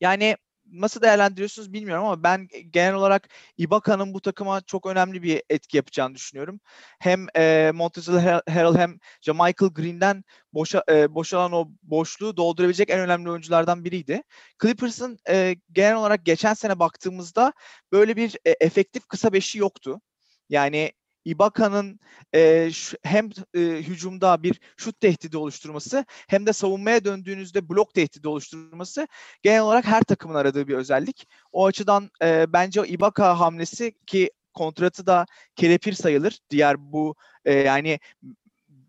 Yani nasıl değerlendiriyorsunuz bilmiyorum ama ben genel olarak Ibaka'nın bu takıma çok önemli bir etki yapacağını düşünüyorum. Hem e, Montezl Harrell hem Michael Green'den boşa, e, boşalan o boşluğu doldurabilecek en önemli oyunculardan biriydi. Clippers'ın e, genel olarak geçen sene baktığımızda böyle bir e, efektif kısa beşi yoktu. Yani Ibaka'nın e, hem e, hücumda bir şut tehdidi oluşturması hem de savunmaya döndüğünüzde blok tehdidi oluşturması genel olarak her takımın aradığı bir özellik. O açıdan e, bence Ibaka hamlesi ki kontratı da kelepir sayılır. Diğer bu e, yani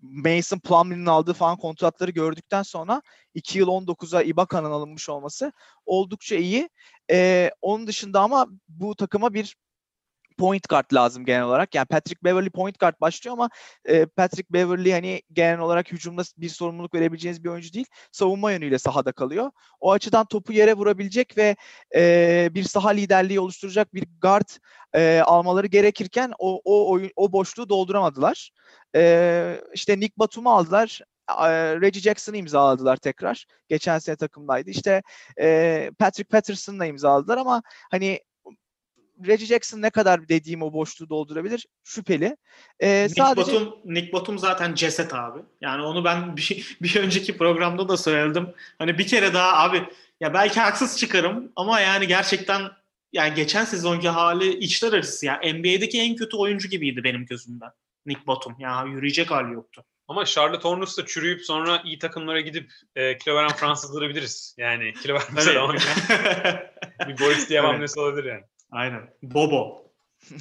Mason Plumlee'nin aldığı falan kontratları gördükten sonra 2 yıl 19'a Ibaka'nın alınmış olması oldukça iyi. E, onun dışında ama bu takıma bir point guard lazım genel olarak. Yani Patrick Beverly point guard başlıyor ama e, Patrick Beverly hani genel olarak hücumda bir sorumluluk verebileceğiniz bir oyuncu değil. Savunma yönüyle sahada kalıyor. O açıdan topu yere vurabilecek ve e, bir saha liderliği oluşturacak bir guard e, almaları gerekirken o o oyun o boşluğu dolduramadılar. E, işte Nick Batum'u aldılar. Reggie Jackson'ı imzaladılar tekrar. Geçen sene takımdaydı. İşte e, Patrick Patterson'la imzaladılar ama hani Reggie Jackson ne kadar dediğim o boşluğu doldurabilir şüpheli. Ee, Nick, sadece... Batum, Nick Batum zaten ceset abi. Yani onu ben bir, bir önceki programda da söyledim. Hani bir kere daha abi ya belki haksız çıkarım ama yani gerçekten yani geçen sezonki hali içler arası ya. NBA'deki en kötü oyuncu gibiydi benim gözümden. Nick Batum. Ya yürüyecek hali yoktu. Ama Charlotte Hornets da çürüyüp sonra iyi takımlara gidip e, kilo veren Fransızları biliriz. Yani kilo vermese Bir Boris diye hamlesi evet. olabilir yani. Aynen. Bobo.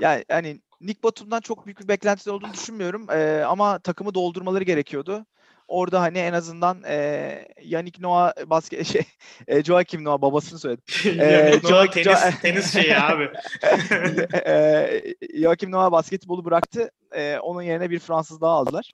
yani hani Nick Batum'dan çok büyük bir beklentisi olduğunu düşünmüyorum. Ee, ama takımı doldurmaları gerekiyordu. Orada hani en azından e, Yannick Noah basket şey e, Joakim Noah babasını söyledim. e, Noah tenis, jo- tenis şeyi abi. e, Joakim Noah basketbolu bıraktı. E, onun yerine bir Fransız daha aldılar.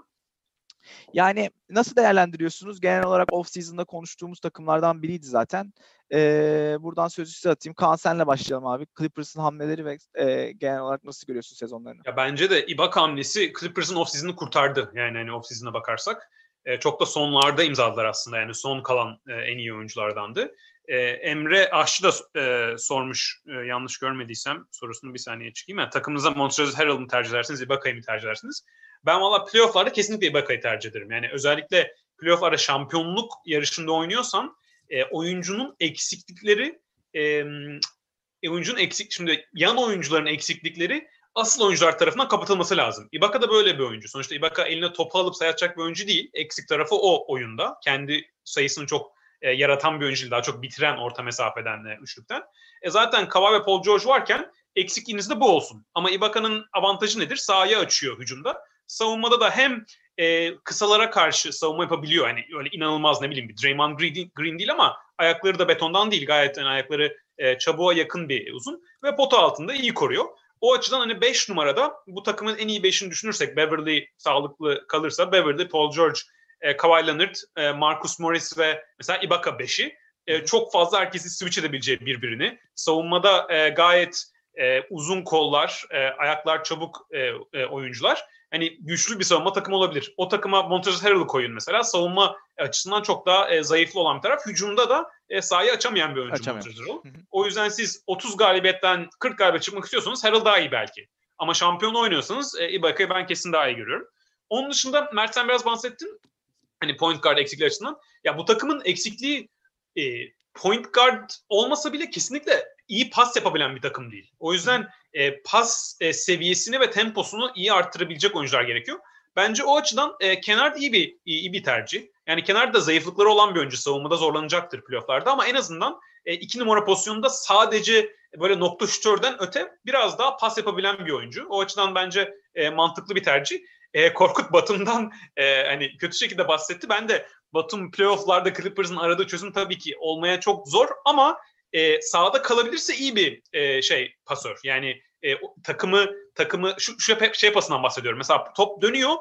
Yani nasıl değerlendiriyorsunuz? Genel olarak off-season'da konuştuğumuz takımlardan biriydi zaten. Ee, buradan sözü size atayım. Kaan senle başlayalım abi. Clippers'ın hamleleri ve e, genel olarak nasıl görüyorsun sezonlarını? Ya bence de Ibaka hamlesi Clippers'ın off-season'ı kurtardı. Yani hani off-season'a bakarsak. E, çok da sonlarda imzaladılar aslında. Yani son kalan e, en iyi oyunculardandı. E, Emre Aşçı da e, sormuş e, yanlış görmediysem sorusunu bir saniye çıkayım. Yani takımınıza Montrezl Harrell mı tercih edersiniz, Ibaka'yı mı tercih edersiniz? Ben valla playofflarda kesinlikle Ibaka'yı tercih ederim. Yani özellikle playofflarda şampiyonluk yarışında oynuyorsan e, oyuncunun eksiklikleri e, oyuncunun eksik şimdi yan oyuncuların eksiklikleri asıl oyuncular tarafından kapatılması lazım. Ibaka da böyle bir oyuncu. Sonuçta Ibaka eline topu alıp sayacak bir oyuncu değil. Eksik tarafı o oyunda. Kendi sayısını çok e, yaratan bir oyuncu. Daha çok bitiren orta mesafeden e, üçlükten. E, zaten Kawhi ve Paul George varken eksikliğiniz de bu olsun. Ama Ibaka'nın avantajı nedir? Sahaya açıyor hücumda. Savunmada da hem e, kısalara karşı savunma yapabiliyor. Hani öyle inanılmaz ne bileyim bir Draymond Green, Green değil ama ayakları da betondan değil. Gayet yani ayakları e, çabuğa yakın bir uzun ve pota altında iyi koruyor. O açıdan hani 5 numarada bu takımın en iyi 5'ini düşünürsek Beverly sağlıklı kalırsa Beverly, Paul George, e, Kawhi Leonard, e, Marcus Morris ve mesela Ibaka 5'i e, çok fazla herkesi switch edebileceği birbirini. Savunmada e, gayet e, uzun kollar, e, ayaklar çabuk e, e, oyuncular hani güçlü bir savunma takımı olabilir. O takıma Montrezl Harrell'ı koyun mesela. Savunma açısından çok daha e, zayıflı olan bir taraf. Hücumda da e, sahayı açamayan bir oyuncu Montrezl Harrell. O yüzden siz 30 galibiyetten 40 galibiyet çıkmak istiyorsanız Harrell daha iyi belki. Ama şampiyon oynuyorsanız e, Ibaka'yı ben kesin daha iyi görüyorum. Onun dışında Mert sen biraz bahsettin. Hani point guard eksikliği açısından. Ya bu takımın eksikliği e, point guard olmasa bile kesinlikle iyi pas yapabilen bir takım değil. O yüzden e, pas e, seviyesini ve temposunu iyi arttırabilecek oyuncular gerekiyor. Bence o açıdan e, Kenar iyi bir iyi, bir tercih. Yani Kenar da zayıflıkları olan bir oyuncu savunmada zorlanacaktır playofflarda ama en azından e, iki numara pozisyonunda sadece böyle nokta şütörden öte biraz daha pas yapabilen bir oyuncu. O açıdan bence e, mantıklı bir tercih. E, Korkut Batum'dan e, hani kötü şekilde bahsetti. Ben de Batum playofflarda Clippers'ın aradığı çözüm tabii ki olmaya çok zor ama e, sahada kalabilirse iyi bir e, şey pasör. Yani e, takımı takımı şu, şu şey pasından bahsediyorum. Mesela top dönüyor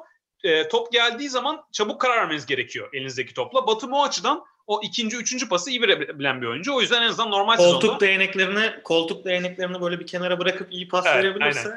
e, top geldiği zaman çabuk karar vermeniz gerekiyor elinizdeki topla. Batum o açıdan o ikinci, üçüncü pası iyi verebilen bir oyuncu. O yüzden en azından normal koltuk sezonda... değneklerini koltuk değneklerini böyle bir kenara bırakıp iyi pas Evet, verebilirse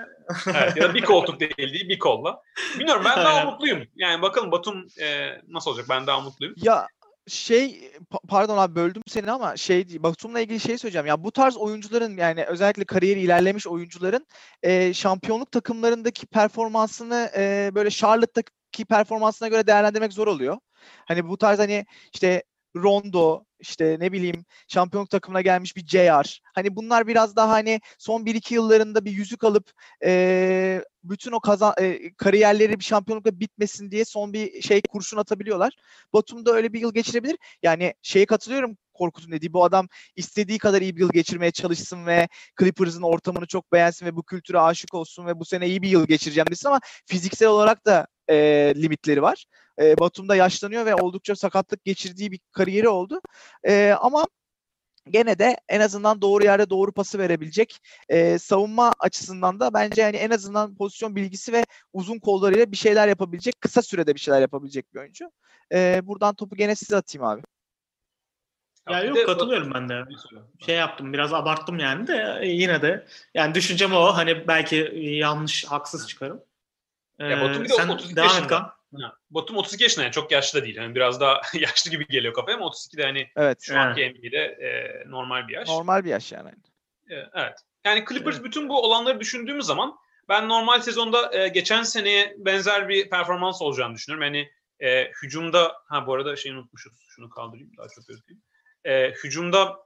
evet, ya da bir koltuk değil değil bir kolla. Bilmiyorum ben daha mutluyum. Yani bakalım Batum e, nasıl olacak ben daha mutluyum. Ya şey pa- pardon abi böldüm seni ama şey Batum'la ilgili şey söyleyeceğim. Ya bu tarz oyuncuların yani özellikle kariyeri ilerlemiş oyuncuların e, şampiyonluk takımlarındaki performansını e, böyle Charlotte'daki performansına göre değerlendirmek zor oluyor. Hani bu tarz hani işte Rondo işte ne bileyim şampiyonluk takımına gelmiş bir JR. Hani bunlar biraz daha hani son 1-2 yıllarında bir yüzük alıp e, bütün o kazan e, kariyerleri bir şampiyonlukla bitmesin diye son bir şey kurşun atabiliyorlar. Batum'da öyle bir yıl geçirebilir. Yani şeye katılıyorum Korkut'un dediği bu adam istediği kadar iyi bir yıl geçirmeye çalışsın ve Clippers'ın ortamını çok beğensin ve bu kültüre aşık olsun ve bu sene iyi bir yıl geçireceğim desin ama fiziksel olarak da e, limitleri var. E, Batum'da yaşlanıyor ve oldukça sakatlık geçirdiği bir kariyeri oldu. E, ama gene de en azından doğru yerde doğru pası verebilecek e, savunma açısından da bence yani en azından pozisyon bilgisi ve uzun kollarıyla bir şeyler yapabilecek kısa sürede bir şeyler yapabilecek bir oyuncu. E, buradan topu gene size atayım abi. ya yok de- katılıyorum ben de. Şey yaptım biraz abarttım yani de yine de yani düşüncem o hani belki yanlış haksız çıkarım. Ya Batum bir de sen 32 devam et yaşında. Kaan. Ha, Batum 32 yaşında yani çok yaşlı da değil. Yani biraz daha yaşlı gibi geliyor kafaya ama 32 de hani Evet. şu anki NBA'de e, normal bir yaş. Normal bir yaş yani. E, Evet. Yani Clippers bütün bu olanları düşündüğümüz zaman ben normal sezonda e, geçen seneye benzer bir performans olacağını düşünüyorum. Yani e, hücumda ha bu arada şeyi unutmuşuz. Şunu kaldırayım daha çok gözükeyim. E, hücumda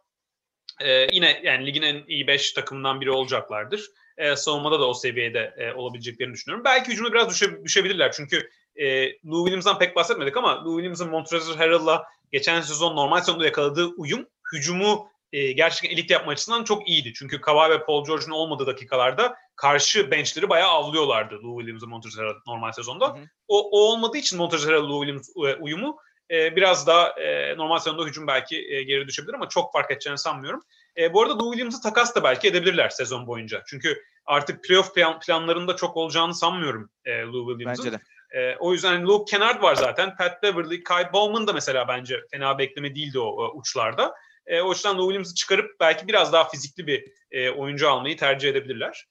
e, yine yani ligin en iyi 5 takımından biri olacaklardır. E, savunmada da o seviyede e, olabileceklerini düşünüyorum. Belki hücumda biraz düşe, düşebilirler. Çünkü e, Lou Williams'dan pek bahsetmedik ama Lou Williams'ın Montrezl Harrell'la geçen sezon normal sezonda yakaladığı uyum hücumu e, gerçekten elit yapma açısından çok iyiydi. Çünkü Kawhi ve Paul George'un olmadığı dakikalarda karşı benchleri bayağı avlıyorlardı Lou Williams ve Montrezl Harrell normal sezonda. Hı hı. O, o olmadığı için Montrezl Harrell Lou Williams e, uyumu e, biraz daha e, normal sezonda hücum belki e, geri düşebilir ama çok fark edeceğini sanmıyorum. E, bu arada Lou Williams'ı takas da belki edebilirler sezon boyunca. Çünkü artık playoff plan, planlarında çok olacağını sanmıyorum e, Lou Williams'ın. Bence de. E, o yüzden Luke Kennard var zaten. Pat Beverly, Kyle Bowman da mesela bence fena bekleme değildi o, o uçlarda. E, o yüzden Lou Williams'ı çıkarıp belki biraz daha fizikli bir e, oyuncu almayı tercih edebilirler.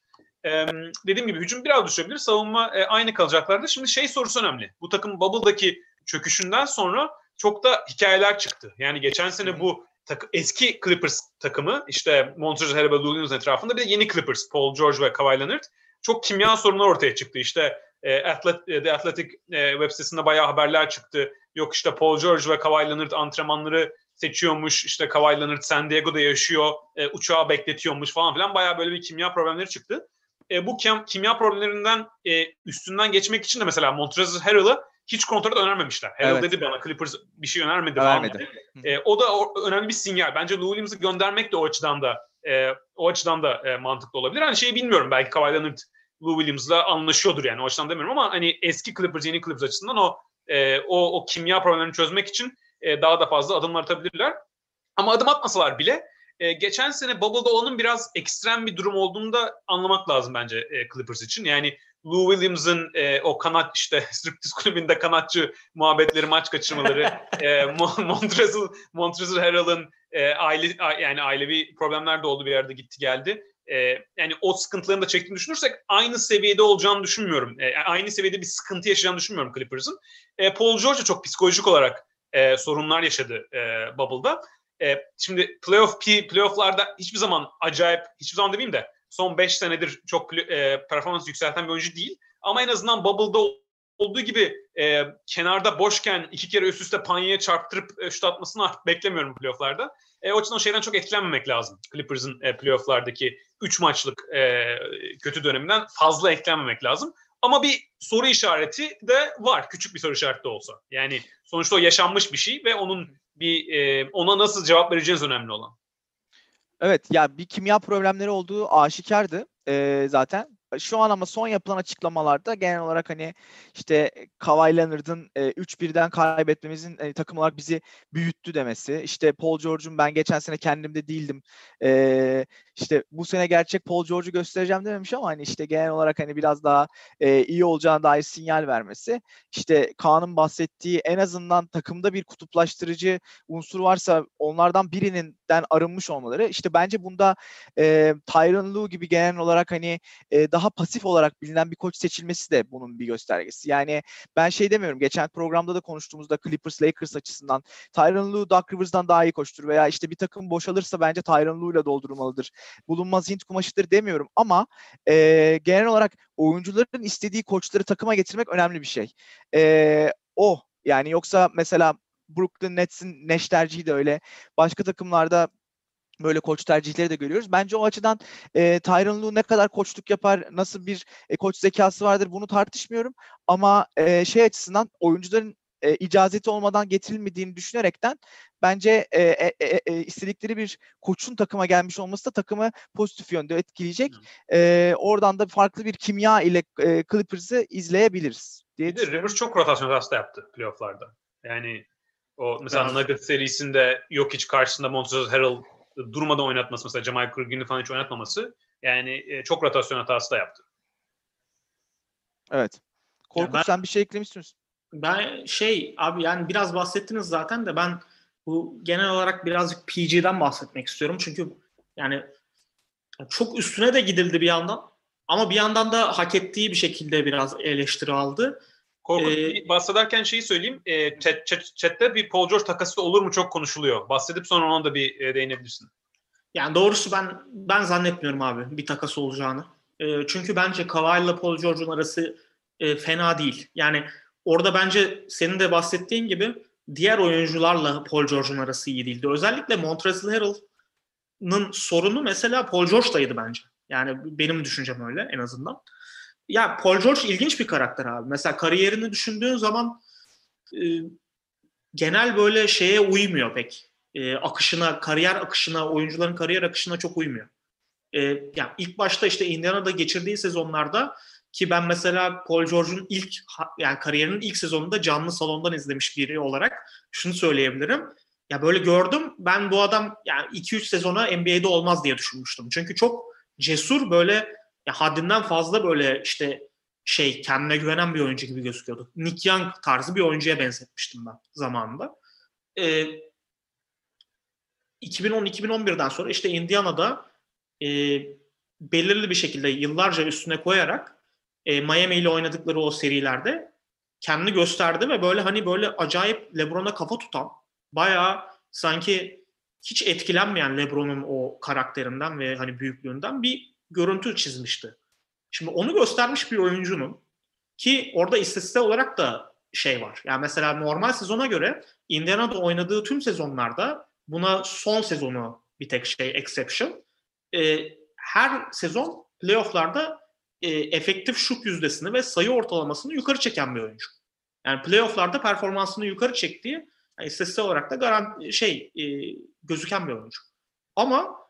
E, dediğim gibi hücum biraz düşebilir. Savunma e, aynı kalacaklardı. Şimdi şey sorusu önemli. Bu takım Bubble'daki çöküşünden sonra çok da hikayeler çıktı. Yani geçen sene bu takı, eski Clippers takımı işte Montrezl Harrell ve etrafında bir de yeni Clippers Paul George ve Kawhi Leonard çok kimya sorunları ortaya çıktı. İşte e, Atlet, e, The Athletic e, web sitesinde bayağı haberler çıktı. Yok işte Paul George ve Kawhi Leonard antrenmanları seçiyormuş. İşte Kawhi Leonard San Diego'da yaşıyor. E, uçağı bekletiyormuş falan filan. Bayağı böyle bir kimya problemleri çıktı. E, bu kim, kimya problemlerinden e, üstünden geçmek için de mesela Montrezl Harrell'ı hiç kontrat önermemişler. Harrell Evet. dedi bana Clippers bir şey önermedi. dedi. E, o da o, önemli bir sinyal. Bence Lou Williams'ı göndermek de o açıdan da e, o açıdan da e, mantıklı olabilir. Hani şeyi bilmiyorum belki Kawhi Leonard Lou Williams'la anlaşıyordur yani o açıdan demiyorum ama hani eski Clippers yeni Clippers açısından o e, o, o kimya problemlerini çözmek için e, daha da fazla adımlar atabilirler. Ama adım atmasalar bile e, geçen sene Bubble'da olanın biraz ekstrem bir durum olduğunu da anlamak lazım bence e, Clippers için. Yani Lou Williams'ın e, o kanat işte striptiz kulübünde kanatçı muhabbetleri, maç kaçırmaları, e, Mon- Montrezl, Montrezl Harrell'ın e, aile a- yani ailevi problemler de oldu bir yerde gitti geldi. E, yani o sıkıntılarını da çektiğini düşünürsek aynı seviyede olacağını düşünmüyorum. E, aynı seviyede bir sıkıntı yaşayacağını düşünmüyorum Clippers'ın. E, Paul George de çok psikolojik olarak e, sorunlar yaşadı e, Bubble'da. E, şimdi playoff playoff'larda hiçbir zaman acayip, hiçbir zaman demeyeyim de son 5 senedir çok e, performans yükselten bir oyuncu değil. Ama en azından Bubble'da olduğu gibi e, kenarda boşken iki kere üst üste panyaya çarptırıp e, şut atmasını artık beklemiyorum playoff'larda. E, o açıdan o şeyden çok etkilenmemek lazım. Clippers'ın e, playoff'lardaki 3 maçlık e, kötü döneminden fazla etkilenmemek lazım. Ama bir soru işareti de var. Küçük bir soru işareti de olsa. Yani sonuçta o yaşanmış bir şey ve onun bir e, ona nasıl cevap vereceğiniz önemli olan. Evet ya bir kimya problemleri olduğu aşikardı e, zaten. şu an ama son yapılan açıklamalarda genel olarak hani işte Kawhi Leonard'ın e, 3-1'den kaybetmemizin e, takım olarak bizi büyüttü demesi. İşte Paul George'un ben geçen sene kendimde değildim. E, işte bu sene gerçek Paul George'u göstereceğim dememiş ama hani işte genel olarak hani biraz daha e, iyi olacağına dair sinyal vermesi. İşte Kaan'ın bahsettiği en azından takımda bir kutuplaştırıcı unsur varsa onlardan birinden arınmış olmaları. İşte bence bunda e, Tyron Lue gibi genel olarak hani e, daha pasif olarak bilinen bir koç seçilmesi de bunun bir göstergesi. Yani ben şey demiyorum. Geçen programda da konuştuğumuzda Clippers Lakers açısından Tyron Lue Doug Rivers'dan daha iyi koçtur veya işte bir takım boşalırsa bence Tyron Lue ile doldurulmalıdır. Bulunmaz Hint kumaşıdır demiyorum ama e, genel olarak oyuncuların istediği koçları takıma getirmek önemli bir şey. E, o yani yoksa mesela Brooklyn Nets'in Neş tercihi de öyle. Başka takımlarda böyle koç tercihleri de görüyoruz. Bence o açıdan e, Tyron Lue ne kadar koçluk yapar, nasıl bir e, koç zekası vardır bunu tartışmıyorum. Ama e, şey açısından oyuncuların e, icazeti olmadan getirilmediğini düşünerekten bence e, e, e, e, istedikleri bir koçun takıma gelmiş olması da takımı pozitif yönde etkileyecek. E, oradan da farklı bir kimya ile e, Clippers'ı izleyebiliriz diye Bir de Rivers çok rotasyon hatası da yaptı playofflarda. Yani o mesela Evet. Nuggets serisinde yok hiç karşısında Montrezl Harrell durmadan oynatması mesela Jamal Green'i falan hiç oynatmaması yani e, çok rotasyon hatası da yaptı. Evet. Korkut ben- sen bir şey eklemiş misin? Ben şey abi yani biraz bahsettiniz zaten de ben bu genel olarak birazcık PG'den bahsetmek istiyorum. Çünkü yani çok üstüne de gidildi bir yandan ama bir yandan da hak ettiği bir şekilde biraz eleştiri aldı. Korkut Ee, bahsederken şeyi söyleyeyim. E, chat, chat, chatte bir Paul George takası olur mu çok konuşuluyor. Bahsedip sonra ona da bir e, değinebilirsin. Yani doğrusu ben ben zannetmiyorum abi bir takas olacağını. Ee, çünkü bence Kawhi ile Paul George'un arası e, fena değil. Yani orada bence senin de bahsettiğin gibi diğer oyuncularla Paul George'un arası iyi değildi. Özellikle Montrezl Harrell'ın sorunu mesela Paul George'daydı bence. Yani benim düşüncem öyle en azından. Ya Paul George ilginç bir karakter abi. Mesela kariyerini düşündüğün zaman e, genel böyle şeye uymuyor pek e, akışına, kariyer akışına, oyuncuların kariyer akışına çok uymuyor. E, yani ilk başta işte Indiana'da geçirdiği sezonlarda ki ben mesela Paul George'un ilk yani kariyerinin ilk sezonunda canlı salondan izlemiş biri olarak şunu söyleyebilirim. Ya böyle gördüm ben bu adam yani 2-3 sezona NBA'de olmaz diye düşünmüştüm. Çünkü çok cesur böyle ya haddinden fazla böyle işte şey kendine güvenen bir oyuncu gibi gözüküyordu. Nick Young tarzı bir oyuncuya benzetmiştim ben zamanında. Ee, 2010-2011'den sonra işte Indiana'da e, belirli bir şekilde yıllarca üstüne koyarak e, Miami ile oynadıkları o serilerde kendini gösterdi ve böyle hani böyle acayip LeBron'a kafa tutan bayağı sanki hiç etkilenmeyen LeBron'un o karakterinden ve hani büyüklüğünden bir görüntü çizmişti. Şimdi onu göstermiş bir oyuncunun ki orada istatistik olarak da şey var. Yani mesela normal sezona göre Indiana'da oynadığı tüm sezonlarda buna son sezonu bir tek şey exception. E, her sezon playofflarda e, efektif şut yüzdesini ve sayı ortalamasını yukarı çeken bir oyuncu. Yani playofflarda performansını yukarı çektiği yani istatistik olarak da garanti şey e, gözüken bir oyuncu. Ama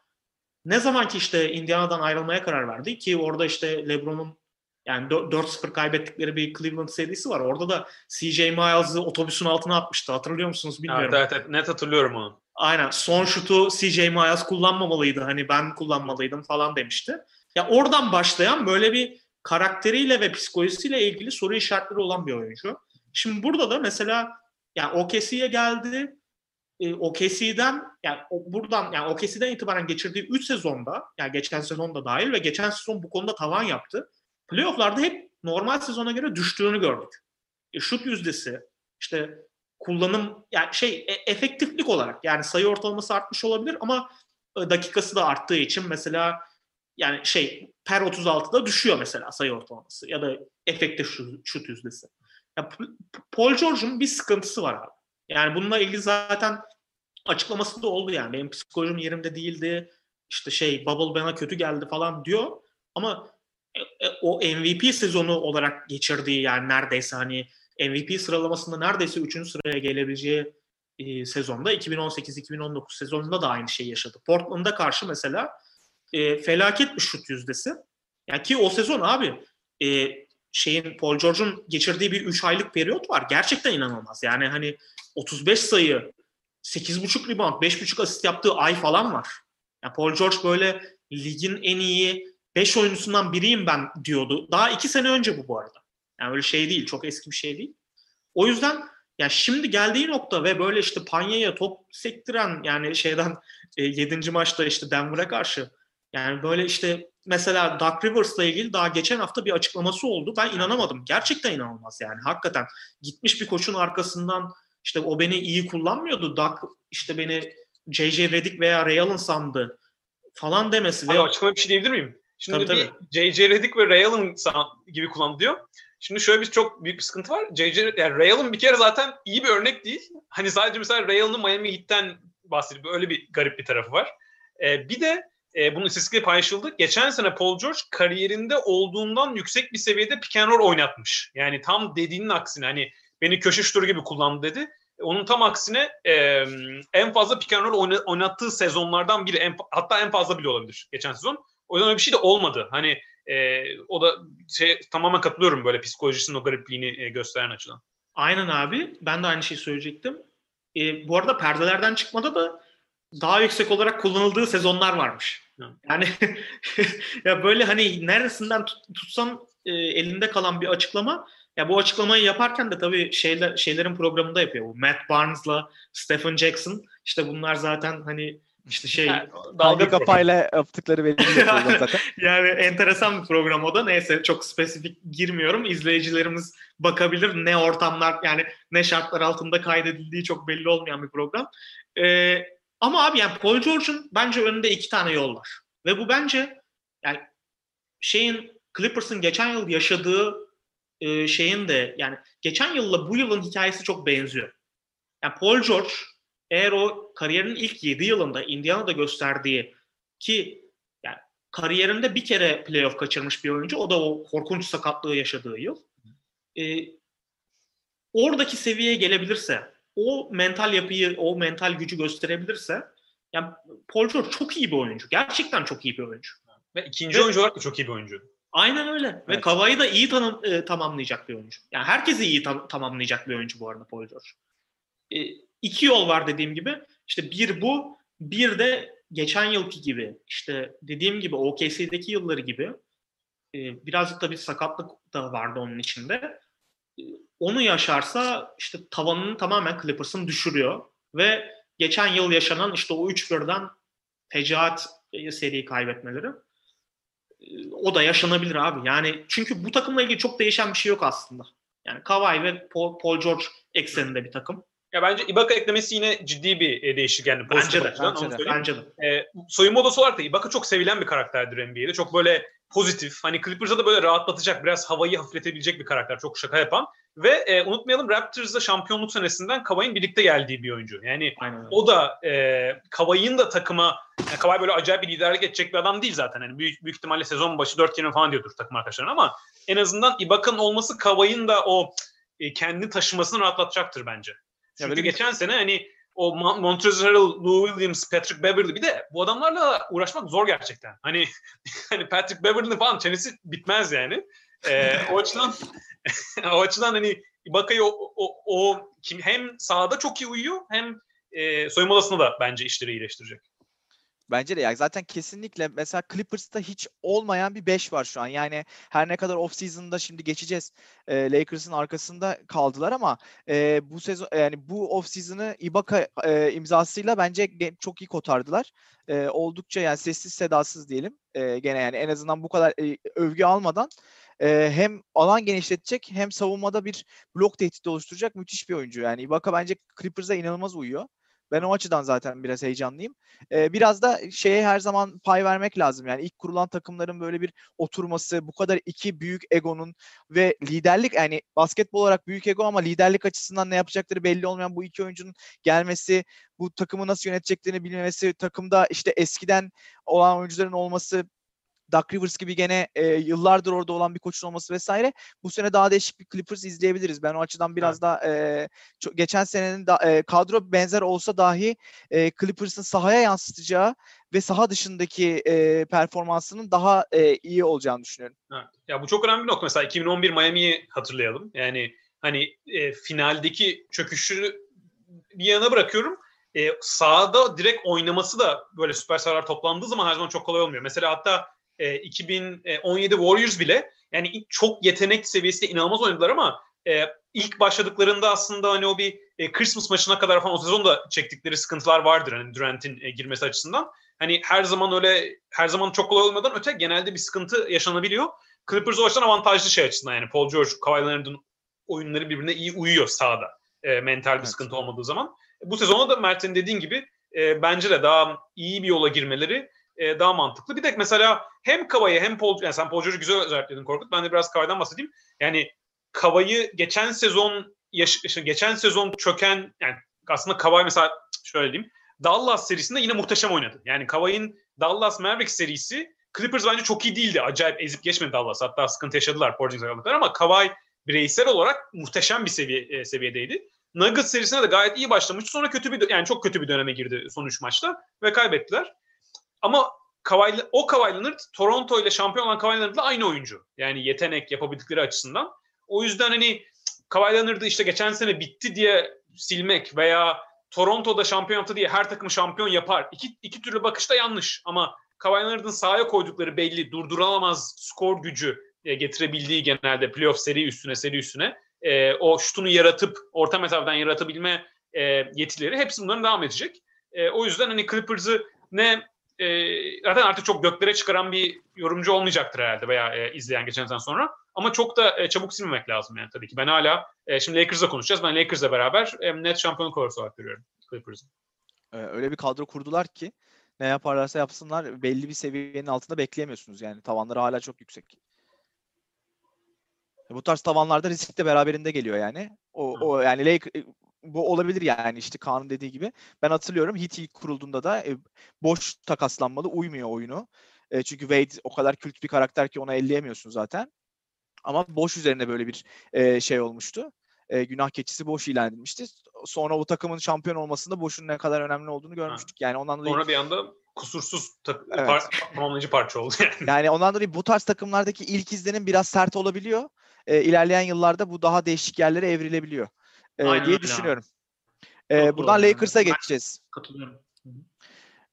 ne zaman ki işte Indiana'dan ayrılmaya karar verdi ki orada işte LeBron'un yani 4-0 kaybettikleri bir Cleveland serisi var. Orada da CJ Miles'ı otobüsün altına atmıştı. Hatırlıyor musunuz bilmiyorum. Evet, evet, evet, net hatırlıyorum onu. Aynen. Son şutu CJ Miles kullanmamalıydı. Hani ben kullanmalıydım falan demişti. Ya oradan başlayan böyle bir karakteriyle ve psikolojisiyle ilgili soru işaretleri olan bir oyuncu. Şimdi burada da mesela yani OKC'ye geldi. E, OKC'den yani o, buradan yani OKC'den itibaren geçirdiği 3 sezonda yani geçen sezon da dahil ve geçen sezon bu konuda tavan yaptı. Playoff'larda hep normal sezona göre düştüğünü gördük. E, şut yüzdesi, işte kullanım yani şey e, efektiflik olarak yani sayı ortalaması artmış olabilir ama e, dakikası da arttığı için mesela yani şey per 36'da düşüyor mesela sayı ortalaması ya da efektif şut, şut yüzdesi. Ya, Paul George'un bir sıkıntısı var abi. Yani bununla ilgili zaten açıklaması da oldu yani. Benim psikolojim yerimde değildi. İşte şey bubble bana kötü geldi falan diyor. Ama e, o MVP sezonu olarak geçirdiği yani neredeyse hani MVP sıralamasında neredeyse 3. sıraya gelebileceği e, sezonda 2018-2019 sezonunda da aynı şeyi yaşadı. Portland'a karşı mesela e, felaket bir şut yüzdesi. Yani ki o sezon abi e, şeyin Paul George'un geçirdiği bir 3 aylık periyot var. Gerçekten inanılmaz. Yani hani 35 sayı, 8.5 rebound, 5.5 asist yaptığı ay falan var. Yani Paul George böyle ligin en iyi 5 oyuncusundan biriyim ben diyordu. Daha 2 sene önce bu bu arada. Yani öyle şey değil. Çok eski bir şey değil. O yüzden ya şimdi geldiği nokta ve böyle işte Panya'ya top sektiren yani şeyden e, 7. maçta işte Denver'a karşı yani böyle işte mesela Doug Rivers'la ilgili daha geçen hafta bir açıklaması oldu. Ben inanamadım. Gerçekten inanılmaz yani. Hakikaten gitmiş bir koçun arkasından işte o beni iyi kullanmıyordu. Doug işte beni J.J. Redick veya Ray Allen sandı falan demesi. Abi ve açıklama bir şey diyebilir miyim? Şimdi Tabii, bir J.J. Redick ve Ray Allen gibi kullanılıyor. diyor. Şimdi şöyle bir çok büyük bir sıkıntı var. J.J. yani Ray Allen bir kere zaten iyi bir örnek değil. Hani sadece mesela Ray Allen'ın Miami Heat'ten bahsedip öyle bir garip bir tarafı var. Ee, bir de e, bunun istatistikleri paylaşıldı. Geçen sene Paul George kariyerinde olduğundan yüksek bir seviyede pick and roll oynatmış. Yani tam dediğinin aksine hani beni köşe şutörü gibi kullandı dedi. Onun tam aksine e, en fazla pick and roll oyna- oynattığı sezonlardan biri. En, hatta en fazla bile olabilir geçen sezon. O yüzden öyle bir şey de olmadı. Hani e, o da şey tamamen katılıyorum böyle psikolojisinin o garipliğini e, gösteren açıdan. Aynen abi. Ben de aynı şeyi söyleyecektim. E, bu arada perdelerden çıkmada da daha yüksek olarak kullanıldığı sezonlar varmış. Hı. Yani ya böyle hani neresinden tut- tutsan e, elinde kalan bir açıklama. Ya bu açıklamayı yaparken de tabii şeyler, şeylerin programında yapıyor. Bu Matt Barnes'la Stephen Jackson. İşte bunlar zaten hani işte şey Yani, Dalga kafayla yaptıkları belli zaten. yani enteresan bir program o da. Neyse çok spesifik girmiyorum. İzleyicilerimiz bakabilir ne ortamlar yani ne şartlar altında kaydedildiği çok belli olmayan bir program. Ee, ama abi yani Paul George'un bence önünde iki tane yol var. Ve bu bence yani şeyin Clippers'ın geçen yıl yaşadığı e, şeyin de yani geçen yılla bu yılın hikayesi çok benziyor. Yani Paul George eğer o kariyerinin ilk 7 yılında Indiana'da gösterdiği ki yani kariyerinde bir kere playoff kaçırmış bir oyuncu. O da o korkunç sakatlığı yaşadığı yıl. Ee, oradaki seviyeye gelebilirse, o mental yapıyı, o mental gücü gösterebilirse yani Paul George çok iyi bir oyuncu. Gerçekten çok iyi bir oyuncu. Ve ikinci Ve- oyuncu olarak da çok iyi bir oyuncu. Aynen öyle. Ve Evet. Kavai'yi da iyi tanım, e, tamamlayacak bir oyuncu. Yani herkesi iyi tam- tamamlayacak bir oyuncu bu arada Paul George. E, iki yol var dediğim gibi. İşte bir bu, bir de geçen yılki gibi. işte dediğim gibi OKC'deki yılları gibi. E, birazcık da bir sakatlık da vardı onun içinde. E, onu yaşarsa işte tavanını tamamen Clippers'ın düşürüyor. Ve geçen yıl yaşanan işte o 3-1'den fecaat seri kaybetmeleri o da yaşanabilir abi. Yani çünkü bu takımla ilgili çok değişen bir şey yok aslında. Yani Kawhi ve Paul, Paul George ekseninde bir takım. Ya bence Ibaka eklemesi yine ciddi bir e, değişik yani. Bence de, bence de. Bence de. E, soyunma odası olarak da Ibaka çok sevilen bir karakterdir NBA'de. Çok böyle pozitif. Hani Clippers'a da böyle rahatlatacak, biraz havayı hafifletebilecek bir karakter. Çok şaka yapan. Ve e, unutmayalım Raptors'da şampiyonluk senesinden Kawhi'nin birlikte geldiği bir oyuncu. Yani Aynen o da e, Kawhi'nin da takıma yani Kawhi böyle acayip bir liderlik edecek bir adam değil zaten. Yani büyük, büyük ihtimalle sezon başı 4 kelime falan diyordur takım arkadaşlarına ama en azından Ibaka'nın olması Kawhi'nin da o e, kendini taşımasını rahatlatacaktır bence. Çünkü böyle bir- geçen sene hani o Mon- Montrezl Lou Williams, Patrick Beverly bir de bu adamlarla uğraşmak zor gerçekten. Hani hani Patrick Beverly'nin falan çenesi bitmez yani. Ee, o açıdan o açıdan hani Ibaka'yı o, o, o kim hem sahada çok iyi uyuyor hem e, soyunma odasında da bence işleri iyileştirecek. Bence de yani zaten kesinlikle mesela Clippers'ta hiç olmayan bir 5 var şu an. Yani her ne kadar off season'da şimdi geçeceğiz. e, Lakers'ın arkasında kaldılar ama e, bu sezon yani bu off season'ı Ibaka e, imzasıyla bence çok iyi kotardılar. E, oldukça yani sessiz sedasız diyelim. E, gene yani en azından bu kadar e, övgü almadan e, hem alan genişletecek hem savunmada bir blok tehdidi oluşturacak müthiş bir oyuncu. Yani Ibaka bence Clippers'a inanılmaz uyuyor. Ben o açıdan zaten biraz heyecanlıyım. Ee, biraz da şeye her zaman pay vermek lazım. Yani ilk kurulan takımların böyle bir oturması, bu kadar iki büyük egonun ve liderlik yani basketbol olarak büyük ego ama liderlik açısından ne yapacakları belli olmayan bu iki oyuncunun gelmesi, bu takımı nasıl yöneteceklerini bilmemesi, takımda işte eskiden olan oyuncuların olması Doug Rivers gibi gene e, yıllardır orada olan bir koçun olması vesaire bu sene daha değişik bir Clippers izleyebiliriz. Ben o açıdan biraz Evet. daha e, çok, geçen senenin da, e, kadro benzer olsa dahi e, Clippers'ın sahaya yansıtacağı ve saha dışındaki e, performansının daha e, iyi olacağını düşünüyorum. Evet. Ya bu çok önemli bir nokta. Mesela 2011 Miami'yi hatırlayalım. Yani hani e, finaldeki çöküşü bir yana bırakıyorum. E, sahada direkt oynaması da böyle süperstarlar toplandığı zaman her zaman çok kolay olmuyor. Mesela hatta e, 2017 Warriors bile yani çok yetenek seviyesinde inanılmaz oynadılar ama e, ilk başladıklarında aslında hani o bir e, Christmas maçına kadar falan o sezonda çektikleri sıkıntılar vardır hani Durant'in e, girmesi açısından. Hani her zaman öyle her zaman çok kolay olmadan öte genelde bir sıkıntı yaşanabiliyor. Clippers o açıdan avantajlı şey açısından yani Paul George, Kawhi Leonard'ın oyunları birbirine iyi uyuyor sahada. E, mental bir Evet. sıkıntı olmadığı zaman. Bu sezonda da Mert'in dediğin gibi e, bence de daha iyi bir yola girmeleri e, daha mantıklı. Bir de mesela hem Kava'yı hem Paul, yani sen Paul George'u güzel özetledin Korkut. Ben de biraz Kava'dan bahsedeyim. Yani Kava'yı geçen sezon yaş- geçen sezon çöken yani aslında Kavai mesela şöyle diyeyim. Dallas serisinde yine muhteşem oynadı. Yani Kavai'nin Dallas Mavericks serisi Clippers bence çok iyi değildi. Acayip ezip geçmedi Dallas. Hatta sıkıntı yaşadılar Porzingis ayrıldıklar ama Kawhi bireysel olarak muhteşem bir seviye, e, seviyedeydi. Nuggets serisine de gayet iyi başlamıştı. Sonra kötü bir yani çok kötü bir döneme girdi son 3 maçta ve kaybettiler. Ama Kawhi, o Kawhi Leonard Toronto ile şampiyon olan Kawhi Leonard'la aynı oyuncu. Yani yetenek yapabildikleri açısından. O yüzden hani Kawhi Leonard'ı işte geçen sene bitti diye silmek veya Toronto'da şampiyon yaptı diye her takımı şampiyon yapar. İki, iki türlü bakışta yanlış ama Kawhi Leonard'ın sahaya koydukları belli. Durdurulamaz skor gücü e, getirebildiği genelde playoff seri üstüne seri üstüne e, o şutunu yaratıp orta mesafeden yaratabilme e, yetileri hepsi bunların devam edecek. E, o yüzden hani Clippers'ı ne e, zaten artık çok göklere çıkaran bir yorumcu olmayacaktır herhalde veya e, izleyen geçen sene sonra. Ama çok da e, çabuk silmemek lazım yani tabii ki. Ben hala e, şimdi Lakers'la konuşacağız. Ben Lakers'la beraber e, net şampiyonluk favorisi olarak görüyorum Clippers'ı. Ee, öyle bir kadro kurdular ki ne yaparlarsa yapsınlar belli bir seviyenin altında bekleyemiyorsunuz yani tavanları hala çok yüksek. E, Bu tarz tavanlarda risk de beraberinde geliyor yani. O, Hı. o yani Lake, bu olabilir yani işte Kaan'ın dediği gibi. Ben hatırlıyorum Heat ilk kurulduğunda da e, boş takaslanmalı uymuyor oyunu. E, çünkü Wade o kadar kült bir karakter ki ona elleyemiyorsun zaten. Ama boş üzerine böyle bir e, şey olmuştu. E, günah keçisi boş ilan edilmişti. Sonra o takımın şampiyon olmasında boşun ne kadar önemli olduğunu görmüştük. Yani ondan dolayı Sonra bir anda kusursuz tak- Evet. par- tamamlayıcı parça oldu yani. yani ondan dolayı bu tarz takımlardaki ilk izlenim biraz sert olabiliyor. E, ilerleyen yıllarda bu daha değişik yerlere evrilebiliyor e, Aynen diye öyle abi. düşünüyorum. E, Çok buradan. Lakers'a geçeceğiz. Katılıyorum.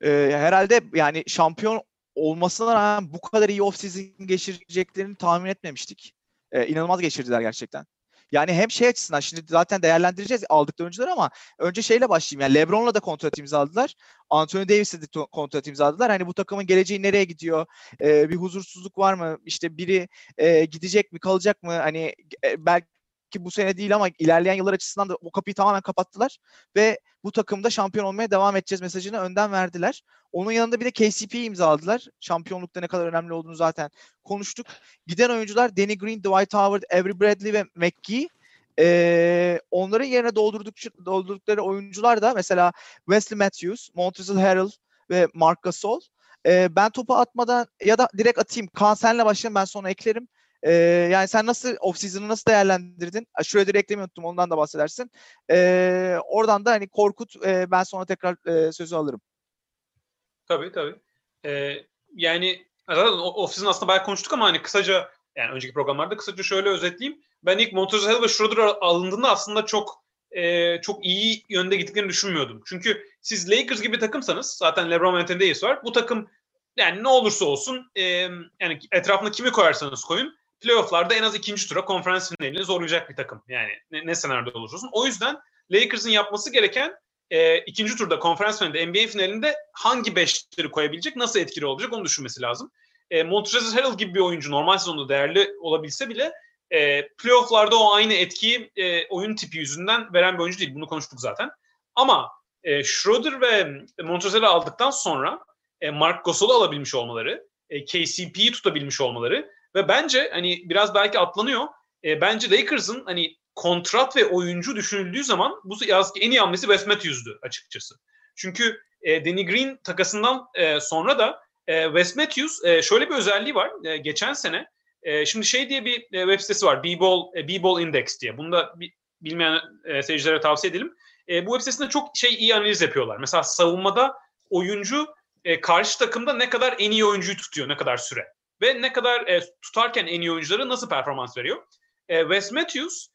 E, herhalde yani şampiyon olmasına rağmen bu kadar iyi off-season geçireceklerini tahmin etmemiştik. E, inanılmaz geçirdiler gerçekten. Yani hem şey açısından şimdi zaten değerlendireceğiz aldıkları oyuncuları ama önce şeyle başlayayım. Yani LeBron'la da kontrat imzaladılar. Anthony Davis'le de kontrat imzaladılar. Hani bu takımın geleceği nereye gidiyor? E, bir huzursuzluk var mı? İşte biri e, gidecek mi, kalacak mı? Hani e, belki bu sene değil ama ilerleyen yıllar açısından da o kapıyı tamamen kapattılar ve bu takımda şampiyon olmaya devam edeceğiz mesajını önden verdiler. Onun yanında bir de KCP'yi imzaladılar. Şampiyonlukta ne kadar önemli olduğunu zaten konuştuk. Giden oyuncular Danny Green, Dwight Howard, Avery Bradley ve McGee. Ee, onların yerine doldurduk, doldurdukları oyuncular da mesela Wesley Matthews, Montrezl Harrell ve Marc Gasol. Ee, ben topu atmadan ya da direkt atayım. Kaan senle başlayayım ben sonra eklerim. Ee, yani sen nasıl off-season'ı nasıl değerlendirdin? Şuraya direkt unuttum ondan da bahsedersin. Ee, oradan da hani Korkut e, ben sonra tekrar e, sözü alırım. Tabii tabii. Ee, yani off-season aslında bayağı konuştuk ama hani kısaca yani önceki programlarda kısaca şöyle özetleyeyim. Ben ilk Montrezl ve Schroeder alındığında aslında çok e, çok iyi yönde gittiklerini düşünmüyordum. Çünkü siz Lakers gibi takımsanız zaten LeBron ve Anthony Davis var. Bu takım yani ne olursa olsun e, yani etrafına kimi koyarsanız koyun playofflarda en az ikinci tura konferans finalini zorlayacak bir takım. Yani ne, ne senaryoda olursa olsun. O yüzden Lakers'ın yapması gereken e, ikinci turda konferans finalinde NBA finalinde hangi beşleri koyabilecek, nasıl etkili olacak onu düşünmesi lazım. E, Montrezl Harrell gibi bir oyuncu normal sezonda değerli olabilse bile e, playofflarda o aynı etkiyi e, oyun tipi yüzünden veren bir oyuncu değil. Bunu konuştuk zaten. Ama e, Schroeder ve Montrezl'i aldıktan sonra e, Mark Gasol'u alabilmiş olmaları, e, KCP'yi tutabilmiş olmaları ve bence hani biraz belki atlanıyor. E, bence Lakers'ın hani kontrat ve oyuncu düşünüldüğü zaman bu yazki en iyi hamlesi Wes Matthews'du açıkçası. Çünkü e, Danny Green takasından e, sonra da E, Wes Matthews e, şöyle bir özelliği var. E, geçen sene e, şimdi şey diye bir e, web sitesi var. B-Ball, e, B-Ball Index diye. Bunu da bi- bilmeyen e, seyircilere tavsiye edelim. E, bu web sitesinde çok şey iyi analiz yapıyorlar. Mesela savunmada oyuncu e, karşı takımda ne kadar en iyi oyuncuyu tutuyor, ne kadar süre. Ve ne kadar e, tutarken en iyi oyuncuları nasıl performans veriyor. E, Wes Matthews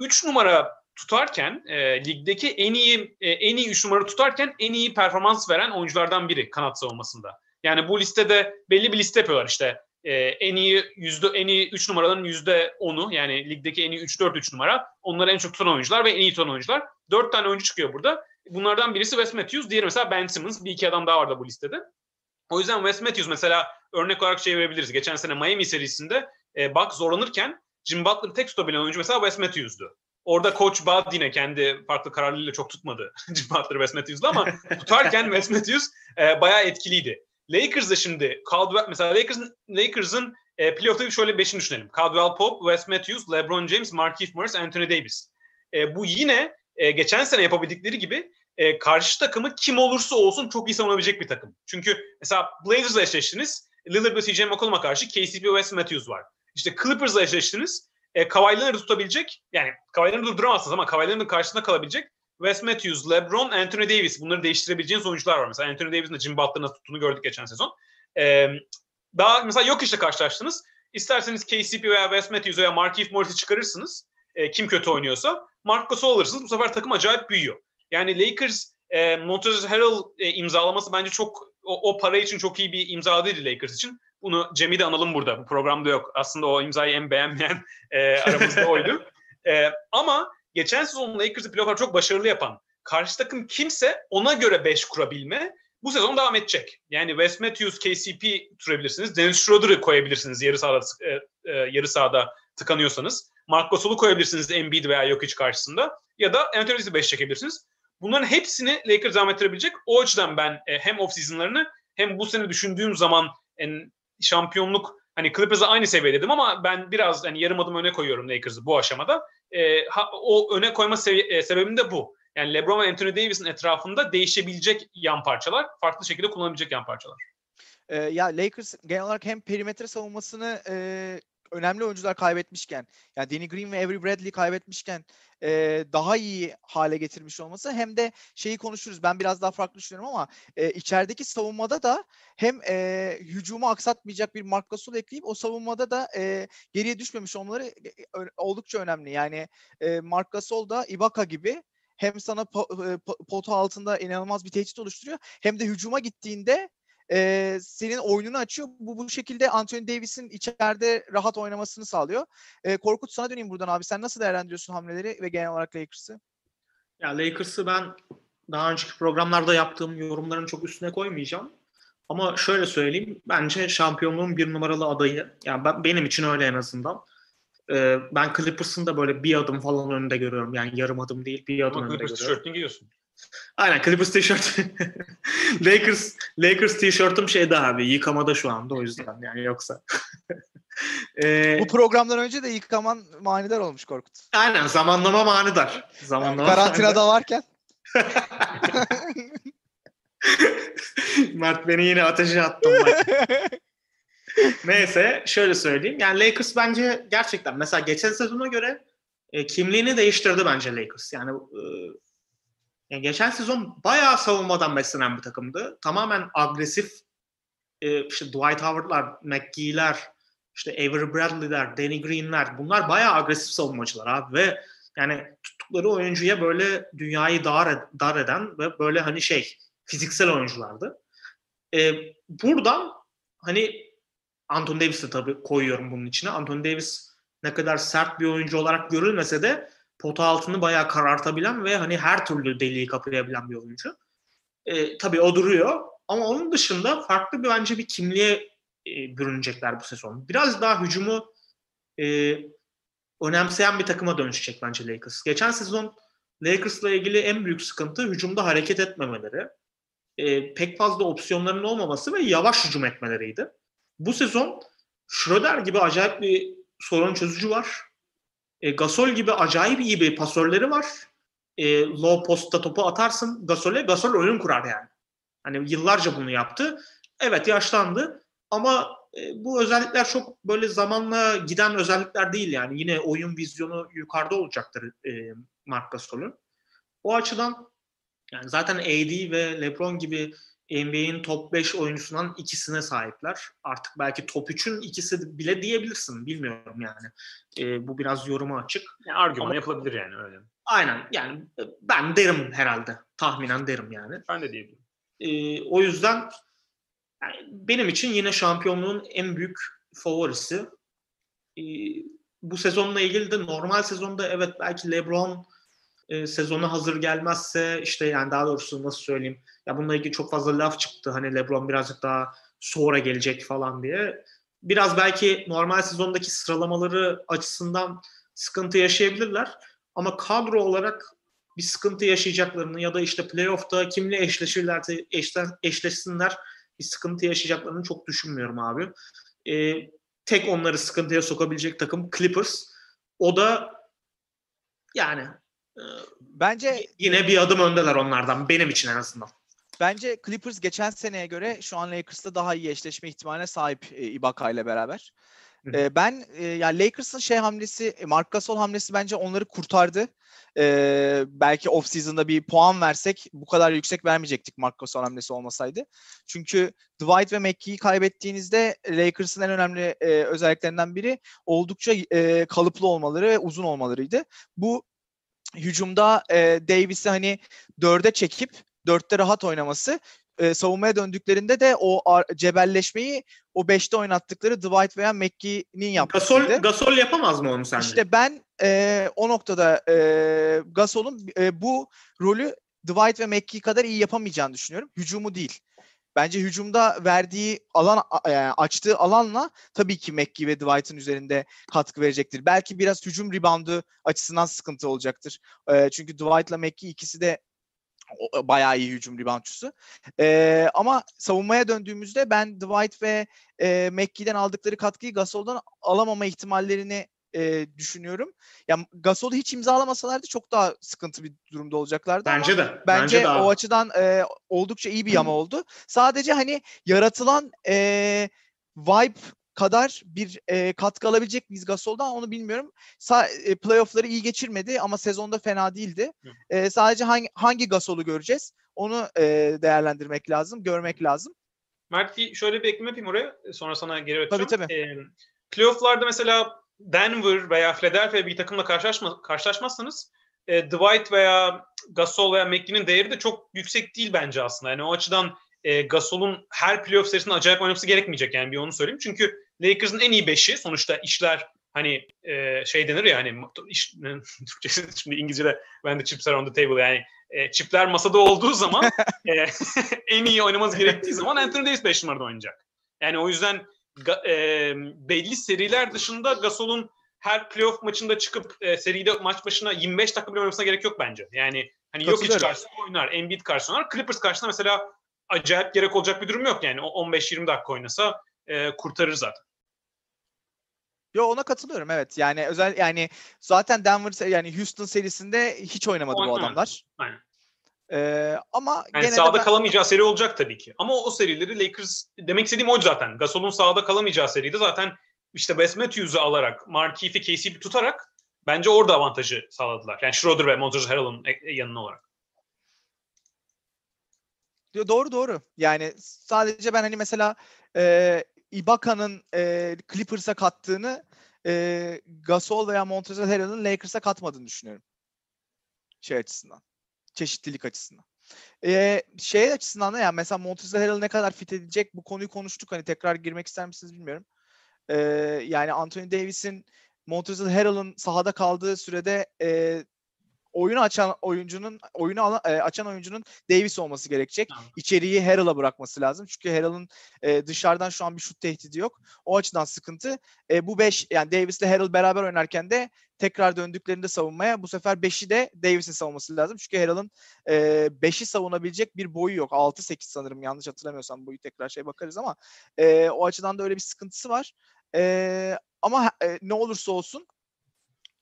3 numara tutarken e, ligdeki en iyi e, en iyi 3 numara tutarken en iyi performans veren oyunculardan biri kanat savunmasında. Yani bu listede belli bir liste yapıyorlar işte e, en iyi yüzde en iyi 3 numaraların yüzde 10'u yani ligdeki en iyi 3 4 3 numara onları en çok tutan oyuncular ve en iyi tutan oyuncular. 4 tane oyuncu çıkıyor burada. Bunlardan birisi Wes Matthews, diğeri mesela Ben Simmons. Bir iki adam daha var da bu listede. O yüzden Wes Matthews mesela örnek olarak şey verebiliriz. Geçen sene Miami serisinde e, Buck zorlanırken Jim Butler'ı tek tutabilen oyuncu mesela Wes Matthews'du. Orada Coach Bud yine kendi farklı kararlarıyla çok tutmadı Jim Butler Wes Matthews'la ama tutarken Wes Matthews e, bayağı etkiliydi. Lakers'da şimdi Caldwell mesela Lakers'ın Lakers'ın e, playoff'ta şöyle beşini düşünelim. Caldwell Pope, Wes Matthews, LeBron James, Markieff Morris, Anthony Davis. E, bu yine e, geçen sene yapabildikleri gibi e, karşı takımı kim olursa olsun çok iyi savunabilecek bir takım. Çünkü mesela Blazers'la eşleştiniz. Lillard ve CJ McCollum'a karşı KCP ve Wes Matthews var. İşte Clippers'la eşleştiniz. E, Kawhi tutabilecek, yani Kawhi durduramazsınız ama Kawhi karşısında kalabilecek Wes Matthews, LeBron, Anthony Davis. Bunları değiştirebileceğiniz oyuncular var. Mesela Anthony Davis'in de Jim Butler'ın nasıl tuttuğunu gördük geçen sezon. E, daha mesela yok işte karşılaştınız. İsterseniz KCP veya Wes Matthews veya Markieff Morris'i çıkarırsınız. E, kim kötü oynuyorsa. Marc Gasol alırsınız. Bu sefer takım acayip büyüyor. Yani Lakers e, Montrezl Harrell e, imzalaması bence çok o, o para için çok iyi bir imza değil Lakers için. Bunu Cem'i de analım burada. Bu programda yok. Aslında o imzayı en beğenmeyen e, aramızda oydu. E, ama geçen sezon Lakers'ı playoff'lar çok başarılı yapan karşı takım kimse ona göre 5 kurabilme bu sezon devam edecek. Yani Wes Matthews, KCP tutabilirsiniz. Dennis Schroeder'ı koyabilirsiniz yarı sahada, e, e, yarı sahada tıkanıyorsanız. Marc Gasol'u koyabilirsiniz Embiid veya Jokic karşısında. Ya da Anthony Davis'i 5 çekebilirsiniz. Bunların hepsini Lakers devam ettirebilecek. O açıdan ben e, hem off season'larını hem bu sene düşündüğüm zaman en, şampiyonluk hani Clippers'a aynı seviyedeydim ama ben biraz hani yarım adım öne koyuyorum Lakers'ı bu aşamada. E, ha, o öne koyma sevi- e, sebebim de bu. Yani LeBron ve Anthony Davis'in etrafında değişebilecek yan parçalar, farklı şekilde kullanabilecek yan parçalar. Ee, ya Lakers genel olarak hem perimetre savunmasını e, önemli oyuncular kaybetmişken, yani Danny Green ve Avery Bradley kaybetmişken e, daha iyi hale getirmiş olması hem de şeyi konuşuruz. Ben biraz daha farklı düşünüyorum ama e, içerideki savunmada da hem e, hücumu aksatmayacak bir Marc Gasol ekleyip o savunmada da e, geriye düşmemiş olmaları e, oldukça önemli. Yani e, Marc Gasol da Ibaka gibi hem sana po- e, po- potu altında inanılmaz bir tehdit oluşturuyor hem de hücuma gittiğinde e, senin oyununu açıyor. Bu bu şekilde Anthony Davis'in içeride rahat oynamasını sağlıyor. E, Korkut sana döneyim buradan abi. Sen nasıl değerlendiriyorsun hamleleri ve genel olarak Lakers'ı? Ya Lakers'ı ben daha önceki programlarda yaptığım yorumların çok üstüne koymayacağım. Ama şöyle söyleyeyim. Bence şampiyonluğun bir numaralı adayı. Yani ben, benim için öyle en azından. Ee, ben Clippers'ın da böyle bir adım falan önünde görüyorum. Yani yarım adım değil bir adım Ama önünde Clippers görüyorum. tişörtünü giyiyorsun. Aynen Clippers tişört. Lakers Lakers tişörtüm şeyde abi yıkamada şu anda o yüzden yani yoksa. Ee, Bu programdan önce de yıkaman manidar olmuş Korkut. aynen zamanlama manidar. Zamanlama Karantinada varken. Mert beni yine ateşe attı. Neyse şöyle söyleyeyim. Yani Lakers bence gerçekten mesela geçen sezona göre e, kimliğini değiştirdi bence Lakers. Yani, e, yani geçen sezon bayağı savunmadan beslenen bir takımdı. Tamamen agresif e, işte Dwight Howard'lar, McGee'ler, işte Avery Bradley'ler, Danny Green'ler bunlar bayağı agresif savunmacılar abi ve yani tuttukları oyuncuya böyle dünyayı dar, dar eden ve böyle hani şey fiziksel oyunculardı. E, buradan hani Anthony Davis'i tabii koyuyorum bunun içine. Anthony Davis ne kadar sert bir oyuncu olarak görülmese de pota altını bayağı karartabilen ve hani her türlü deliği kapayabilen bir oyuncu. E, tabii o duruyor. Ama onun dışında farklı bir bence bir kimliğe e, bürünecekler bu sezon. Biraz daha hücumu e, önemseyen bir takıma dönüşecek bence Lakers. Geçen sezon Lakers'la ilgili en büyük sıkıntı hücumda hareket etmemeleri. E, pek fazla opsiyonlarının olmaması ve yavaş hücum etmeleriydi. Bu sezon Schroeder gibi acayip bir sorun çözücü var. E, Gasol gibi acayip iyi bir pasörleri var. E, low postta topu atarsın Gasol'e. Gasol oyun kurar yani. Hani yıllarca bunu yaptı. evet yaşlandı ama e, bu özellikler çok böyle zamanla giden özellikler değil yani. Yine oyun vizyonu yukarıda olacaktır e, Marc Gasol'ün. O açıdan yani zaten AD ve LeBron gibi NBA'in top 5 oyuncusundan ikisine sahipler. Artık belki top 3'ün ikisi bile diyebilirsin. Bilmiyorum yani. E, bu biraz yoruma açık. Yani argüman Ama- yapılabilir yani öyle. Aynen yani e, ben derim herhalde. Tahminen derim yani. Ben de diyebilirim. E, o yüzden yani benim için yine şampiyonluğun en büyük favorisi. E, bu sezonla ilgili de normal sezonda evet belki LeBron e, sezona hazır gelmezse işte yani daha doğrusu nasıl söyleyeyim ya bununla ilgili çok fazla laf çıktı hani LeBron birazcık daha sonra gelecek falan diye. Biraz belki normal sezondaki sıralamaları açısından sıkıntı yaşayabilirler ama kadro olarak bir sıkıntı yaşayacaklarını ya da işte playoff'ta kimle eşleşirlerse eşlen, eşleşsinler bir sıkıntı yaşayacaklarını çok düşünmüyorum abi. Ee, tek onları sıkıntıya sokabilecek takım Clippers. O da yani Bence yine bir adım öndeler onlardan benim için en azından. bence Clippers geçen seneye göre şu an Lakers'la daha iyi eşleşme ihtimaline sahip e, Ibaka ile beraber. E, ben e, yani Lakers'ın şey hamlesi, Marc Gasol hamlesi bence onları kurtardı. E, belki off season'da bir puan versek bu kadar yüksek vermeyecektik Marc Gasol hamlesi olmasaydı. Çünkü Dwight ve McGee'yi kaybettiğinizde Lakers'ın en önemli e, özelliklerinden biri oldukça e, kalıplı olmaları ve uzun olmalarıydı. Bu hücumda e, Davis'i hani dörde çekip dörtte rahat oynaması e, savunmaya döndüklerinde de o ar- cebelleşmeyi o beşte oynattıkları Dwight veya McGee'nin yapmasıydı. Gasol, Gasol yapamaz mı onu sence? İşte ben e, o noktada e, Gasol'un e, bu rolü Dwight ve McGee kadar iyi yapamayacağını düşünüyorum. Hücumu değil. Bence hücumda verdiği alan yani açtığı alanla tabii ki McGee ve Dwight'ın üzerinde katkı verecektir. Belki biraz hücum reboundu açısından sıkıntı olacaktır. E, çünkü Dwight'la McGee ikisi de o- bayağı iyi hücum reboundçusu. E, ama savunmaya döndüğümüzde ben Dwight ve e, McGee'den aldıkları katkıyı Gasol'dan alamama ihtimallerini e, düşünüyorum. Ya Gasol'u hiç imzalamasalardı çok daha sıkıntı bir durumda olacaklardı ama bence de. bence, de abi. o açıdan e, oldukça iyi bir yama oldu. Sadece hani yaratılan e, vibe kadar bir e, katkı alabilecek miyiz Gasol'dan onu bilmiyorum. Sa- e, playoff'ları iyi geçirmedi ama sezonda fena değildi. E, sadece hangi hangi Gasol'u göreceğiz? Onu e, değerlendirmek lazım, görmek lazım. Mert şöyle bir ekleme yapayım oraya. Sonra sana geri öteceğim. Tabii, tabii. Ee, playoff'larda mesela Denver veya Philadelphia bir takımla karşılaşma, karşılaşmazsanız e, Dwight veya Gasol veya McGee'nin değeri de çok yüksek değil bence aslında. Yani o açıdan e, Gasol'un her playoff serisinde acayip oynaması gerekmeyecek yani bir onu söyleyeyim. Çünkü Lakers'ın en iyi beşi sonuçta işler hani e, şey denir ya hani iş, Türkçesi şimdi İngilizce'de ben de chips are on the table yani e, çipler masada olduğu zaman e, en iyi oynaması gerektiği zaman Anthony Davis 5 numarada oynayacak. Yani o yüzden e, belli seriler dışında Gasol'un her playoff maçında çıkıp e, seride maç başına 25 dakika bile oynamasına gerek yok bence. Yani hani yok hiç Katılıyorum. karşısında oynar, Embiid karşısında oynar. Clippers karşısında mesela acayip gerek olacak bir durum yok yani. O 15-20 dakika oynasa e, kurtarır zaten. Yo ona katılıyorum evet. Yani özel yani zaten Denver yani Houston serisinde hiç oynamadı bu Oynamadı. adamlar. Aynen. Ee, ama Yani gene sahada ben- kalamayacağı seri olacak tabii ki. Ama o serileri Lakers demek istediğim oydu zaten. Gasol'un sahada kalamayacağı seriydi zaten işte Wes Matthews'u alarak, Markieff'i, KCP'i tutarak bence orada avantajı sağladılar. Yani Schroeder ve Montrezl Harrell'ın e- yanına olarak. Doğru doğru. Yani sadece ben hani mesela e, Ibaka'nın e, Clippers'a kattığını e, Gasol veya Montrezl Harrell'ın Lakers'a katmadığını düşünüyorum. Şey açısından. Çeşitlilik açısından. E, şey açısından da yani mesela Montrezl Harrell ne kadar fit edecek bu konuyu konuştuk. Hani tekrar girmek ister misiniz bilmiyorum. E, yani Anthony Davis'in Montrezl Harrell'ın sahada kaldığı sürede e, oyunu açan oyuncunun oyunu alan- e, açan oyuncunun Davis olması gerekecek. İçeriği Harrell'a bırakması lazım. Çünkü Harrell'ın e, dışarıdan şu an bir şut tehdidi yok. O açıdan sıkıntı. E, bu 5 yani Davis'le Harrell beraber oynarken de tekrar döndüklerinde savunmaya bu sefer 5'i de Davis'in savunması lazım. Çünkü Harrell'ın 5'i savunabilecek bir boyu yok. 6-8 sanırım yanlış hatırlamıyorsam boyu tekrar şey bakarız ama e, o açıdan da öyle bir sıkıntısı var. E, ama e, ne olursa olsun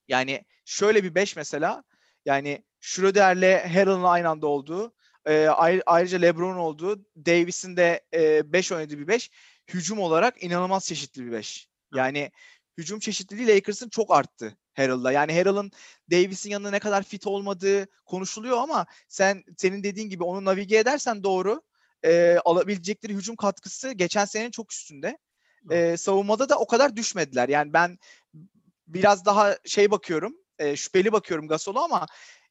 yani şöyle bir 5 mesela yani Schroeder'le Harrell'ın aynı anda olduğu E, ayrı- ayrıca LeBron olduğu, Davis'in de 5 oynadığı bir 5. Hücum olarak inanılmaz çeşitli bir 5. Yani hücum çeşitliliği Lakers'ın çok arttı Harrell'da. Yani Harrell'ın Davis'in yanında ne kadar fit olmadığı konuşuluyor ama sen senin dediğin gibi onu navige edersen doğru e, alabilecekleri hücum katkısı geçen senenin çok üstünde. E, savunmada da o kadar düşmediler. Yani ben biraz daha şey bakıyorum, e, şüpheli bakıyorum Gasol'a ama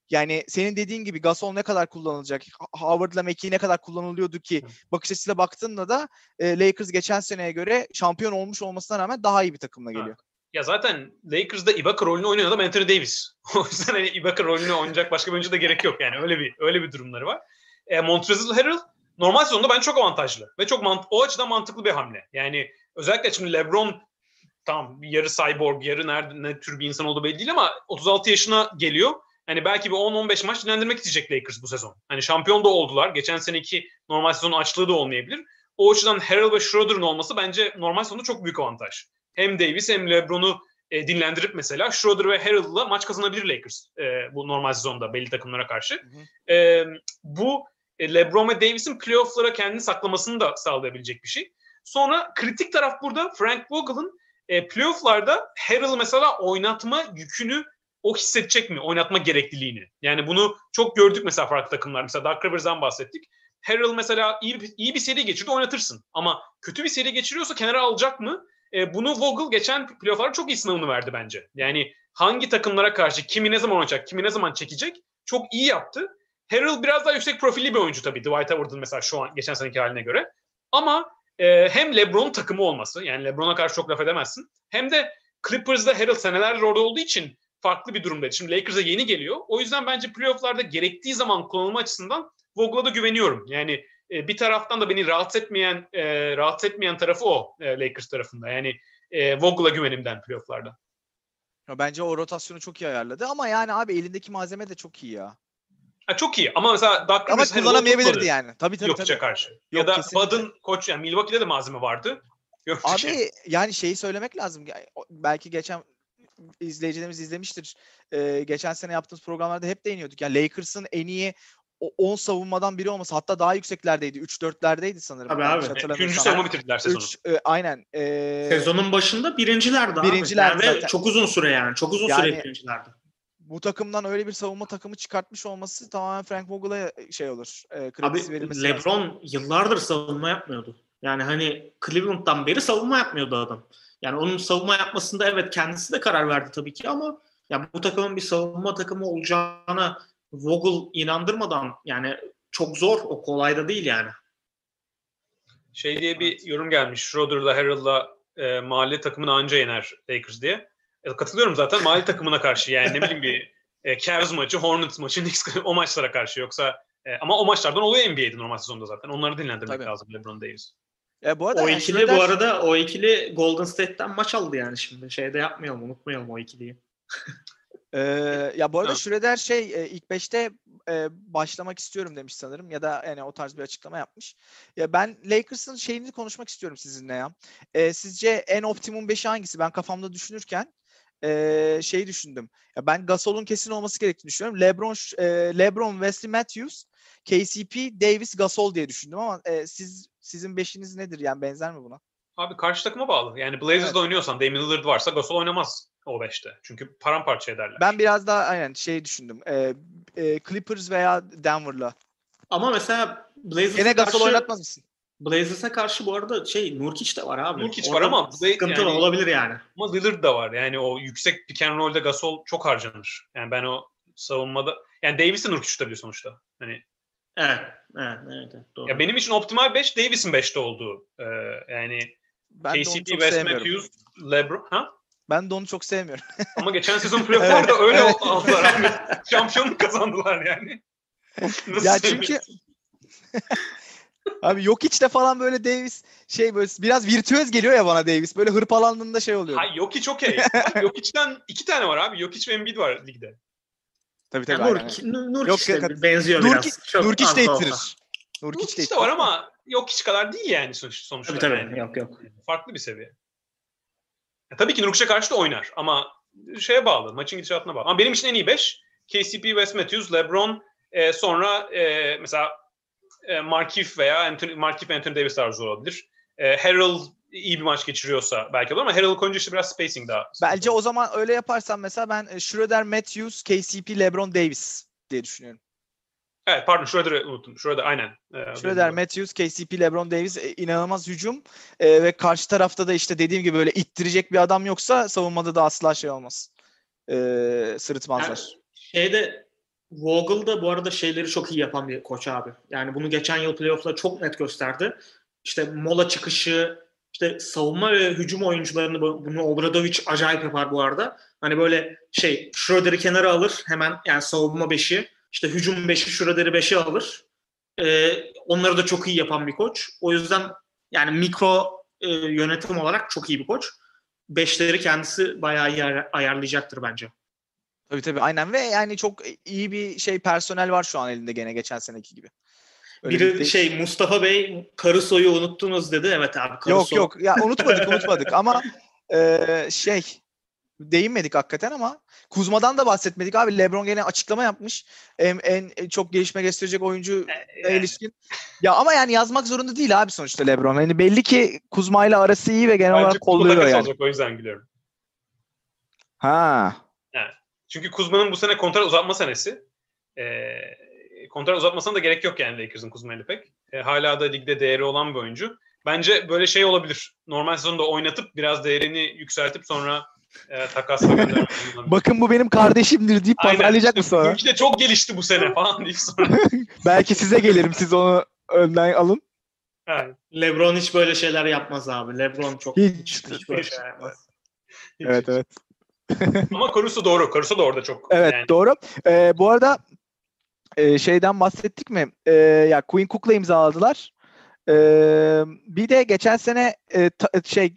yani senin dediğin gibi Gasol ne kadar kullanılacak? Ha- Howard'la McKee ne kadar kullanılıyordu ki bakış açısıyla baktığında da e, Lakers geçen seneye göre şampiyon olmuş olmasına rağmen daha iyi bir takımla geliyor. Ya zaten Lakers'da Ibaka rolünü oynayan adam Anthony Davis. o yüzden hani Ibaka rolünü oynayacak başka bir oyuncu da gerek yok yani. Öyle bir öyle bir durumları var. E, Montrezl Harrell normal sezonda ben çok avantajlı ve çok mant o açıdan mantıklı bir hamle. Yani özellikle şimdi LeBron tam yarı cyborg, yarı nerede ne tür bir insan olduğu belli değil ama 36 yaşına geliyor. Hani belki bir 10-15 maç dinlendirmek isteyecek Lakers bu sezon. Hani şampiyon da oldular. Geçen seneki normal sezonun açlığı da olmayabilir. O açıdan Harrell ve Schroeder'ın olması bence normal sezonda çok büyük avantaj. Hem Davis hem LeBron'u e, dinlendirip mesela Schroeder ve Harrell'la maç kazanabilir Lakers e, bu normal sezonda belli takımlara karşı. E, bu e, LeBron ve Davis'in playoff'lara kendini saklamasını da sağlayabilecek bir şey. Sonra kritik taraf burada Frank Vogel'ın e, playoff'larda Harrell'ı mesela oynatma yükünü o hissedecek mi? Oynatma gerekliliğini. Yani bunu çok gördük mesela farklı takımlar. Mesela Dark Rivers'dan bahsettik. Harrell mesela iyi, iyi bir seri geçirdi oynatırsın. Ama kötü bir seri geçiriyorsa kenara alacak mı? E, bunu Vogel geçen playoff'larda çok iyi sınavını verdi bence. Yani hangi takımlara karşı kimi ne zaman oynayacak, kimi ne zaman çekecek çok iyi yaptı. Harrell biraz daha yüksek profilli bir oyuncu tabii Dwight Howard'ın mesela şu an geçen seneki haline göre. Ama e, hem LeBron takımı olması yani LeBron'a karşı çok laf edemezsin. Hem de Clippers'da Harrell senelerdir orada olduğu için farklı bir durumda. Şimdi Lakers'a yeni geliyor. O yüzden bence playoff'larda gerektiği zaman kullanılma açısından Vogel'a da güveniyorum. Yani e, bir taraftan da beni rahatsız etmeyen e, rahatsız etmeyen tarafı o e, Lakers tarafında. Yani e, Vogel'a güvenimden playoff'larda. Ya bence o rotasyonu çok iyi ayarladı ama yani abi elindeki malzeme de çok iyi ya. Ha, çok iyi ama mesela Doug Ama Rivers Harrell'ı kullanamayabilirdi yani. Tabii tabii Jokic'e tabii. karşı. Yok, ya da kesinlikle. Bud'ın koç yani Milwaukee'de de malzeme vardı. Jokic'e. Abi yani şeyi söylemek lazım. Belki geçen izleyicilerimiz izlemiştir. Ee, geçen sene yaptığımız programlarda hep değiniyorduk. Yani Lakers'ın en iyi o 10 savunmadan biri olması hatta daha yükseklerdeydi. 3-4'lerdeydi sanırım. Tabii abi. Üçüncü savunma bitirdiler sezonu. Üç, e, aynen. Ee, Sezonun başında birincilerdi abi. Birincilerdi Yani çok uzun süre yani. Çok uzun Yani- süre birincilerdi. bu takımdan öyle bir savunma takımı çıkartmış olması tamamen Frank Vogel'a şey olur. E, Abi verilmesi lazım. LeBron yıllardır savunma yapmıyordu. Yani hani Cleveland'dan beri savunma yapmıyordu adam. Yani onun savunma yapmasında evet kendisi de karar verdi tabii ki ama ya bu takımın bir savunma takımı olacağına Vogel inandırmadan yani çok zor. O kolay da değil yani. Şey diye bir yorum gelmiş. Schroeder'la Harrell'la e, mahalle takımını anca yener Lakers diye. E, katılıyorum zaten mahalle takımına karşı yani ne bileyim bir e, Cavs maçı, Hornets maçı, Knicks o maçlara karşı yoksa e, ama o maçlardan oluyor NBA'de normal sezonda zaten. Onları dinlendirmek Tabii. lazım LeBron Davis. E, bu arada O yani ikili bu arada o ikili Golden State'ten maç aldı yani şimdi. Şeyde yapmayalım, unutmayalım o ikiliyi. Ee, ya bu arada. Schröder şey e, ilk 5'te e, başlamak istiyorum demiş sanırım ya da yani o tarz bir açıklama yapmış. Ya ben Lakers'ın şeyini konuşmak istiyorum sizinle ya. E, sizce en optimum 5'i hangisi? Ben kafamda düşünürken e, şey düşündüm. Ya ben Gasol'un kesin olması gerektiğini düşünüyorum. LeBron e, LeBron, Wesley Matthews, KCP, Davis, Gasol diye düşündüm ama e, siz sizin beşiniz nedir yani benzer mi buna? Abi karşı takıma bağlı. Yani Blazers'da Evet. oynuyorsan Damian Lillard varsa Gasol oynamaz o 5'te. Çünkü paramparça ederler. Ben biraz daha aynen şey düşündüm. E, e, Clippers veya Denver'la. Ama mesela Blazers'a Gene Gasol karşı, oynatmaz mısın? Blazers'a karşı bu arada şey Nurkic de var abi. Nurkic Orada var ama Blaze- sıkıntı yani- olabilir yani. Ama Lillard da var. Yani o yüksek pick and roll'de Gasol çok harcanır. Yani ben o savunmada yani Davis'in Nurkic tutabiliyor sonuçta. Hani Evet, evet, evet, evet, doğru. ya benim için optimal 5 Davis'in 5'te olduğu. Ee, yani Ben de KCP, çok Wes sevmiyorum. Matthews, LeBron. Ha? Ben de onu çok sevmiyorum. Ama geçen sezon playoff'larda öyle Evet. aldılar abi. Şampiyonluk kazandılar yani. Nasıl ya çünkü Abi yok içte falan böyle Davis şey böyle biraz virtüöz geliyor ya bana Davis. Böyle hırpalandığında şey oluyor. Hayır Jokic okey. Jokic'ten iki tane var abi. Jokic ve Embiid var ligde. Tabii Yani tabii. aynen. Nurkic, Nur- Yok, yok, benziyor Nurkic- biraz. Çok Nurkic de ittirir. Nurkic de var ama Jokic kadar değil yani sonuç- sonuçta. Tabii tabii, yani. yok yok. Farklı bir seviye. Ya, tabii ki Nurkic'e karşı da oynar ama şeye bağlı, maçın gidişatına bağlı. Ama benim için en iyi 5 KCP, Wes Matthews, LeBron, e, sonra e, mesela e, Markif veya Anthony, Markif ve Anthony Davis tarzı olabilir. E, Harrell iyi bir maç geçiriyorsa belki olur ama Harrell koyunca işte biraz spacing daha. Bence o zaman öyle yaparsan mesela ben e, Schroeder, Matthews, KCP, LeBron Davis diye düşünüyorum. Evet pardon Schroeder'ı unuttum. Schroeder aynen. E, Schroeder, Matthews, KCP, LeBron Davis e, inanılmaz hücum E, ve karşı tarafta da işte dediğim gibi böyle ittirecek bir adam yoksa savunmada da asla şey olmaz. E, sırıtmazlar. Yani şeyde Vogel da bu arada şeyleri çok iyi yapan bir koç abi. Yani bunu geçen yıl playoff'la çok net gösterdi. İşte mola çıkışı, işte savunma ve hücum oyuncularını bunu Obradovic acayip yapar bu arada. Hani böyle şey Schroeder'i kenara alır hemen yani savunma beşi, işte hücum beşi Schroeder'i beşe alır. Ee, onları da çok iyi yapan bir koç. O yüzden yani mikro e, yönetim olarak çok iyi bir koç. Beşleri kendisi bayağı iyi ayarlayacaktır bence. Tabii tabii aynen ve yani çok iyi bir şey personel var şu an elinde gene geçen seneki gibi. Öyle Biri bir şey Mustafa Bey Caruso'yu unuttunuz dedi. Evet abi Caruso. Yok yok ya unutmadık unutmadık ama e, şey değinmedik hakikaten ama Kuzma'dan da bahsetmedik abi. LeBron gene açıklama yapmış. En, en çok gelişme gösterecek oyuncu e, ilişkin. Ya ama yani yazmak zorunda değil abi sonuçta LeBron. Yani belli ki Kuzma ile arası iyi ve genel Bence olarak kolluyor yani. Olacak, o yüzden gülüyorum. Ha. Yani, çünkü Kuzma'nın bu sene kontrat uzatma senesi. Ee, kontrat uzatmasına da gerek yok yani Lakers'ın Kuzma'yla pek. E, hala da ligde değeri olan bir oyuncu. Bence böyle şey olabilir. Normal sezonda oynatıp biraz değerini yükseltip sonra e, takasla göndermek. Bakın bu benim kardeşimdir deyip pazarlayacak mı sonra? De çok gelişti bu sene falan deyip sonra. Belki size gelirim siz onu önden alın. Evet. Lebron hiç böyle şeyler yapmaz abi. Lebron çok hiç, hiç, hiç böyle şeyler yapmaz. Hiç, evet hiç. evet. Ama Caruso doğru. Caruso da orada çok. Evet yani. doğru. Ee, bu arada e, şeyden bahsettik mi? E, ya Queen Cook'la imzaladılar. E, bir de geçen sene e, ta, şey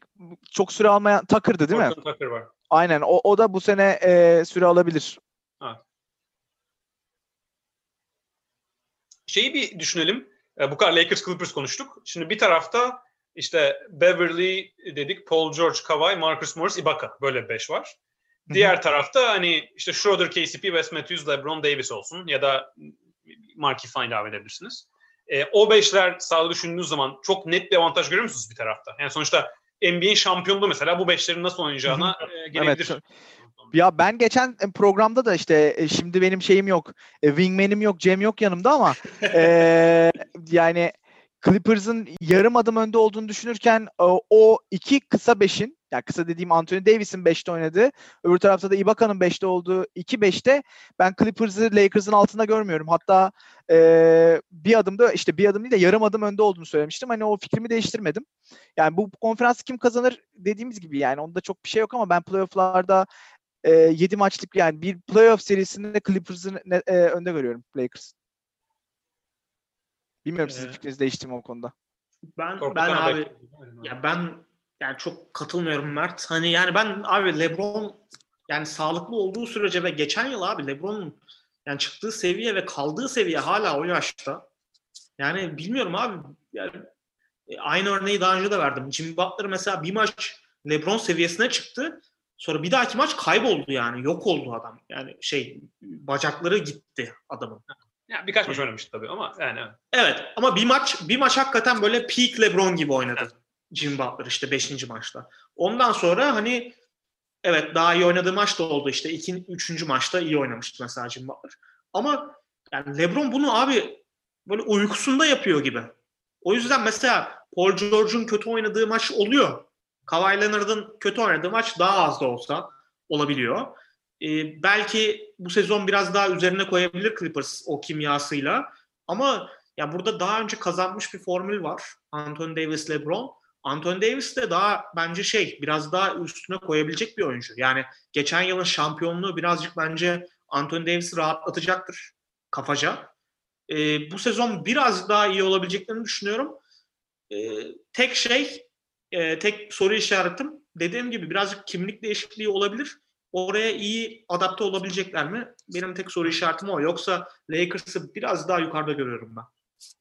çok süre almayan Tucker'dı değil Orton mi? Tucker var. Aynen. O, o da bu sene e, süre alabilir. Ha. Şeyi bir düşünelim. E, bu kadar Lakers Clippers konuştuk. Şimdi bir tarafta işte Beverly dedik, Paul George, Kawhi, Marcus Morris, Ibaka. Böyle beş var. Diğer tarafta hani işte Schroeder, KCP, Wes Matthews, LeBron Davis olsun ya da Marky Fine ilave edebilirsiniz. E, o beşler sağda düşündüğünüz zaman çok net bir avantaj görüyor musunuz bir tarafta? Yani sonuçta NBA şampiyonluğu mesela bu beşlerin nasıl oynayacağına e, gelebilir. Evet. Ya ben geçen programda da işte e, şimdi benim şeyim yok. E, wingman'im yok, Cem yok yanımda ama e, yani Clippers'ın yarım adım önde olduğunu düşünürken o iki kısa beşin yani kısa dediğim Anthony Davis'in 5'te oynadığı, öbür tarafta da Ibaka'nın 5'te olduğu 2-5'te ben Clippers'ı Lakers'ın altında görmüyorum. Hatta e, bir adımda işte bir adım değil de yarım adım önde olduğunu söylemiştim. Hani o fikrimi değiştirmedim. Yani bu konferans kim kazanır dediğimiz gibi yani onda çok bir şey yok ama ben playoff'larda e, 7 maçlık yani bir playoff serisinde Clippers'ı e, önde görüyorum Lakers. Bilmiyorum sizin ee, fikriniz değişti mi o konuda? Ben ben abi ya ben yani çok katılmıyorum Mert. Hani yani ben abi LeBron yani sağlıklı olduğu sürece ve geçen yıl abi LeBron'un yani çıktığı seviye ve kaldığı seviye hala o yaşta. Yani bilmiyorum abi. Yani e, aynı örneği daha önce de verdim. Jimmy Butler mesela bir maç LeBron seviyesine çıktı. Sonra bir dahaki maç kayboldu yani. Yok oldu adam. Yani şey bacakları gitti adamın. Ya birkaç maç oynamıştı tabii ama yani. Evet ama bir maç bir maç hakikaten böyle peak LeBron gibi oynadı. Evet. Jim Butler işte 5. maçta. Ondan sonra hani evet daha iyi oynadığı maç da oldu işte. 2. 3. maçta iyi oynamıştı mesela Jim Butler. Ama yani LeBron bunu abi böyle uykusunda yapıyor gibi. O yüzden mesela Paul George'un kötü oynadığı maç oluyor. Kawhi Leonard'ın kötü oynadığı maç daha az da olsa olabiliyor. Ee, belki bu sezon biraz daha üzerine koyabilir Clippers o kimyasıyla. Ama ya burada daha önce kazanmış bir formül var. Anthony Davis, LeBron. Anthony Davis de daha bence şey biraz daha üstüne koyabilecek bir oyuncu. Yani geçen yılın şampiyonluğu birazcık bence Anthony Davis'i rahatlatacaktır kafaca. E, bu sezon biraz daha iyi olabileceklerini düşünüyorum. E, tek şey, e, tek soru işaretim dediğim gibi birazcık kimlik değişikliği olabilir. Oraya iyi adapte olabilecekler mi? Benim tek soru işaretim o. Yoksa Lakers'ı biraz daha yukarıda görüyorum ben.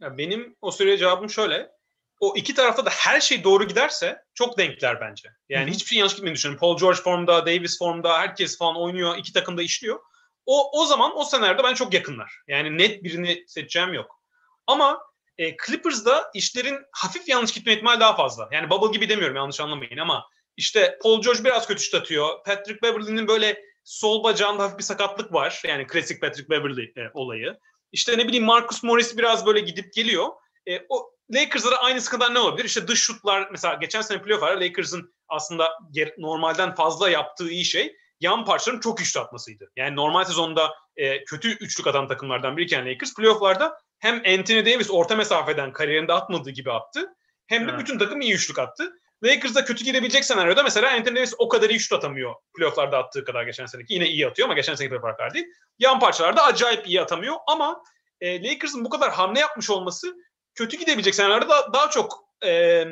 Ya benim o soruya cevabım şöyle o iki tarafta da her şey doğru giderse çok denkler bence. Yani Hı-hı. hiçbir şey yanlış gitmediğini düşünüyorum. Paul George formda, Davis formda, herkes falan oynuyor. iki takım da işliyor. O, o zaman o senaryoda ben çok yakınlar. Yani net birini seçeceğim yok. Ama E, Clippers'da işlerin hafif yanlış gitme ihtimali daha fazla. Yani bubble gibi demiyorum yanlış anlamayın ama işte Paul George biraz kötü şut atıyor. Patrick Beverly'nin böyle sol bacağında hafif bir sakatlık var. Yani klasik Patrick Beverly e, olayı. İşte ne bileyim Marcus Morris biraz böyle gidip geliyor. E, o Lakers'da da aynı sıkıntılar ne olabilir? İşte dış şutlar mesela geçen sene playoff'larda Lakers'ın aslında normalden fazla yaptığı iyi şey yan parçaların çok üçlü atmasıydı. Yani normal sezonda e, kötü üçlük atan takımlardan biriyken Lakers playoff'larda hem Anthony Davis orta mesafeden kariyerinde atmadığı gibi attı hem de evet. bütün takım iyi üçlük attı. Lakers'da kötü girebilecek senaryoda mesela Anthony Davis o kadar iyi şut atamıyor playoff'larda attığı kadar geçen seneki. Yine iyi atıyor ama geçen seneki playoff'lar değil. Yan parçalarda acayip iyi atamıyor ama e, Lakers'ın bu kadar hamle yapmış olması kötü gidebilecek senaryoda da daha çok e,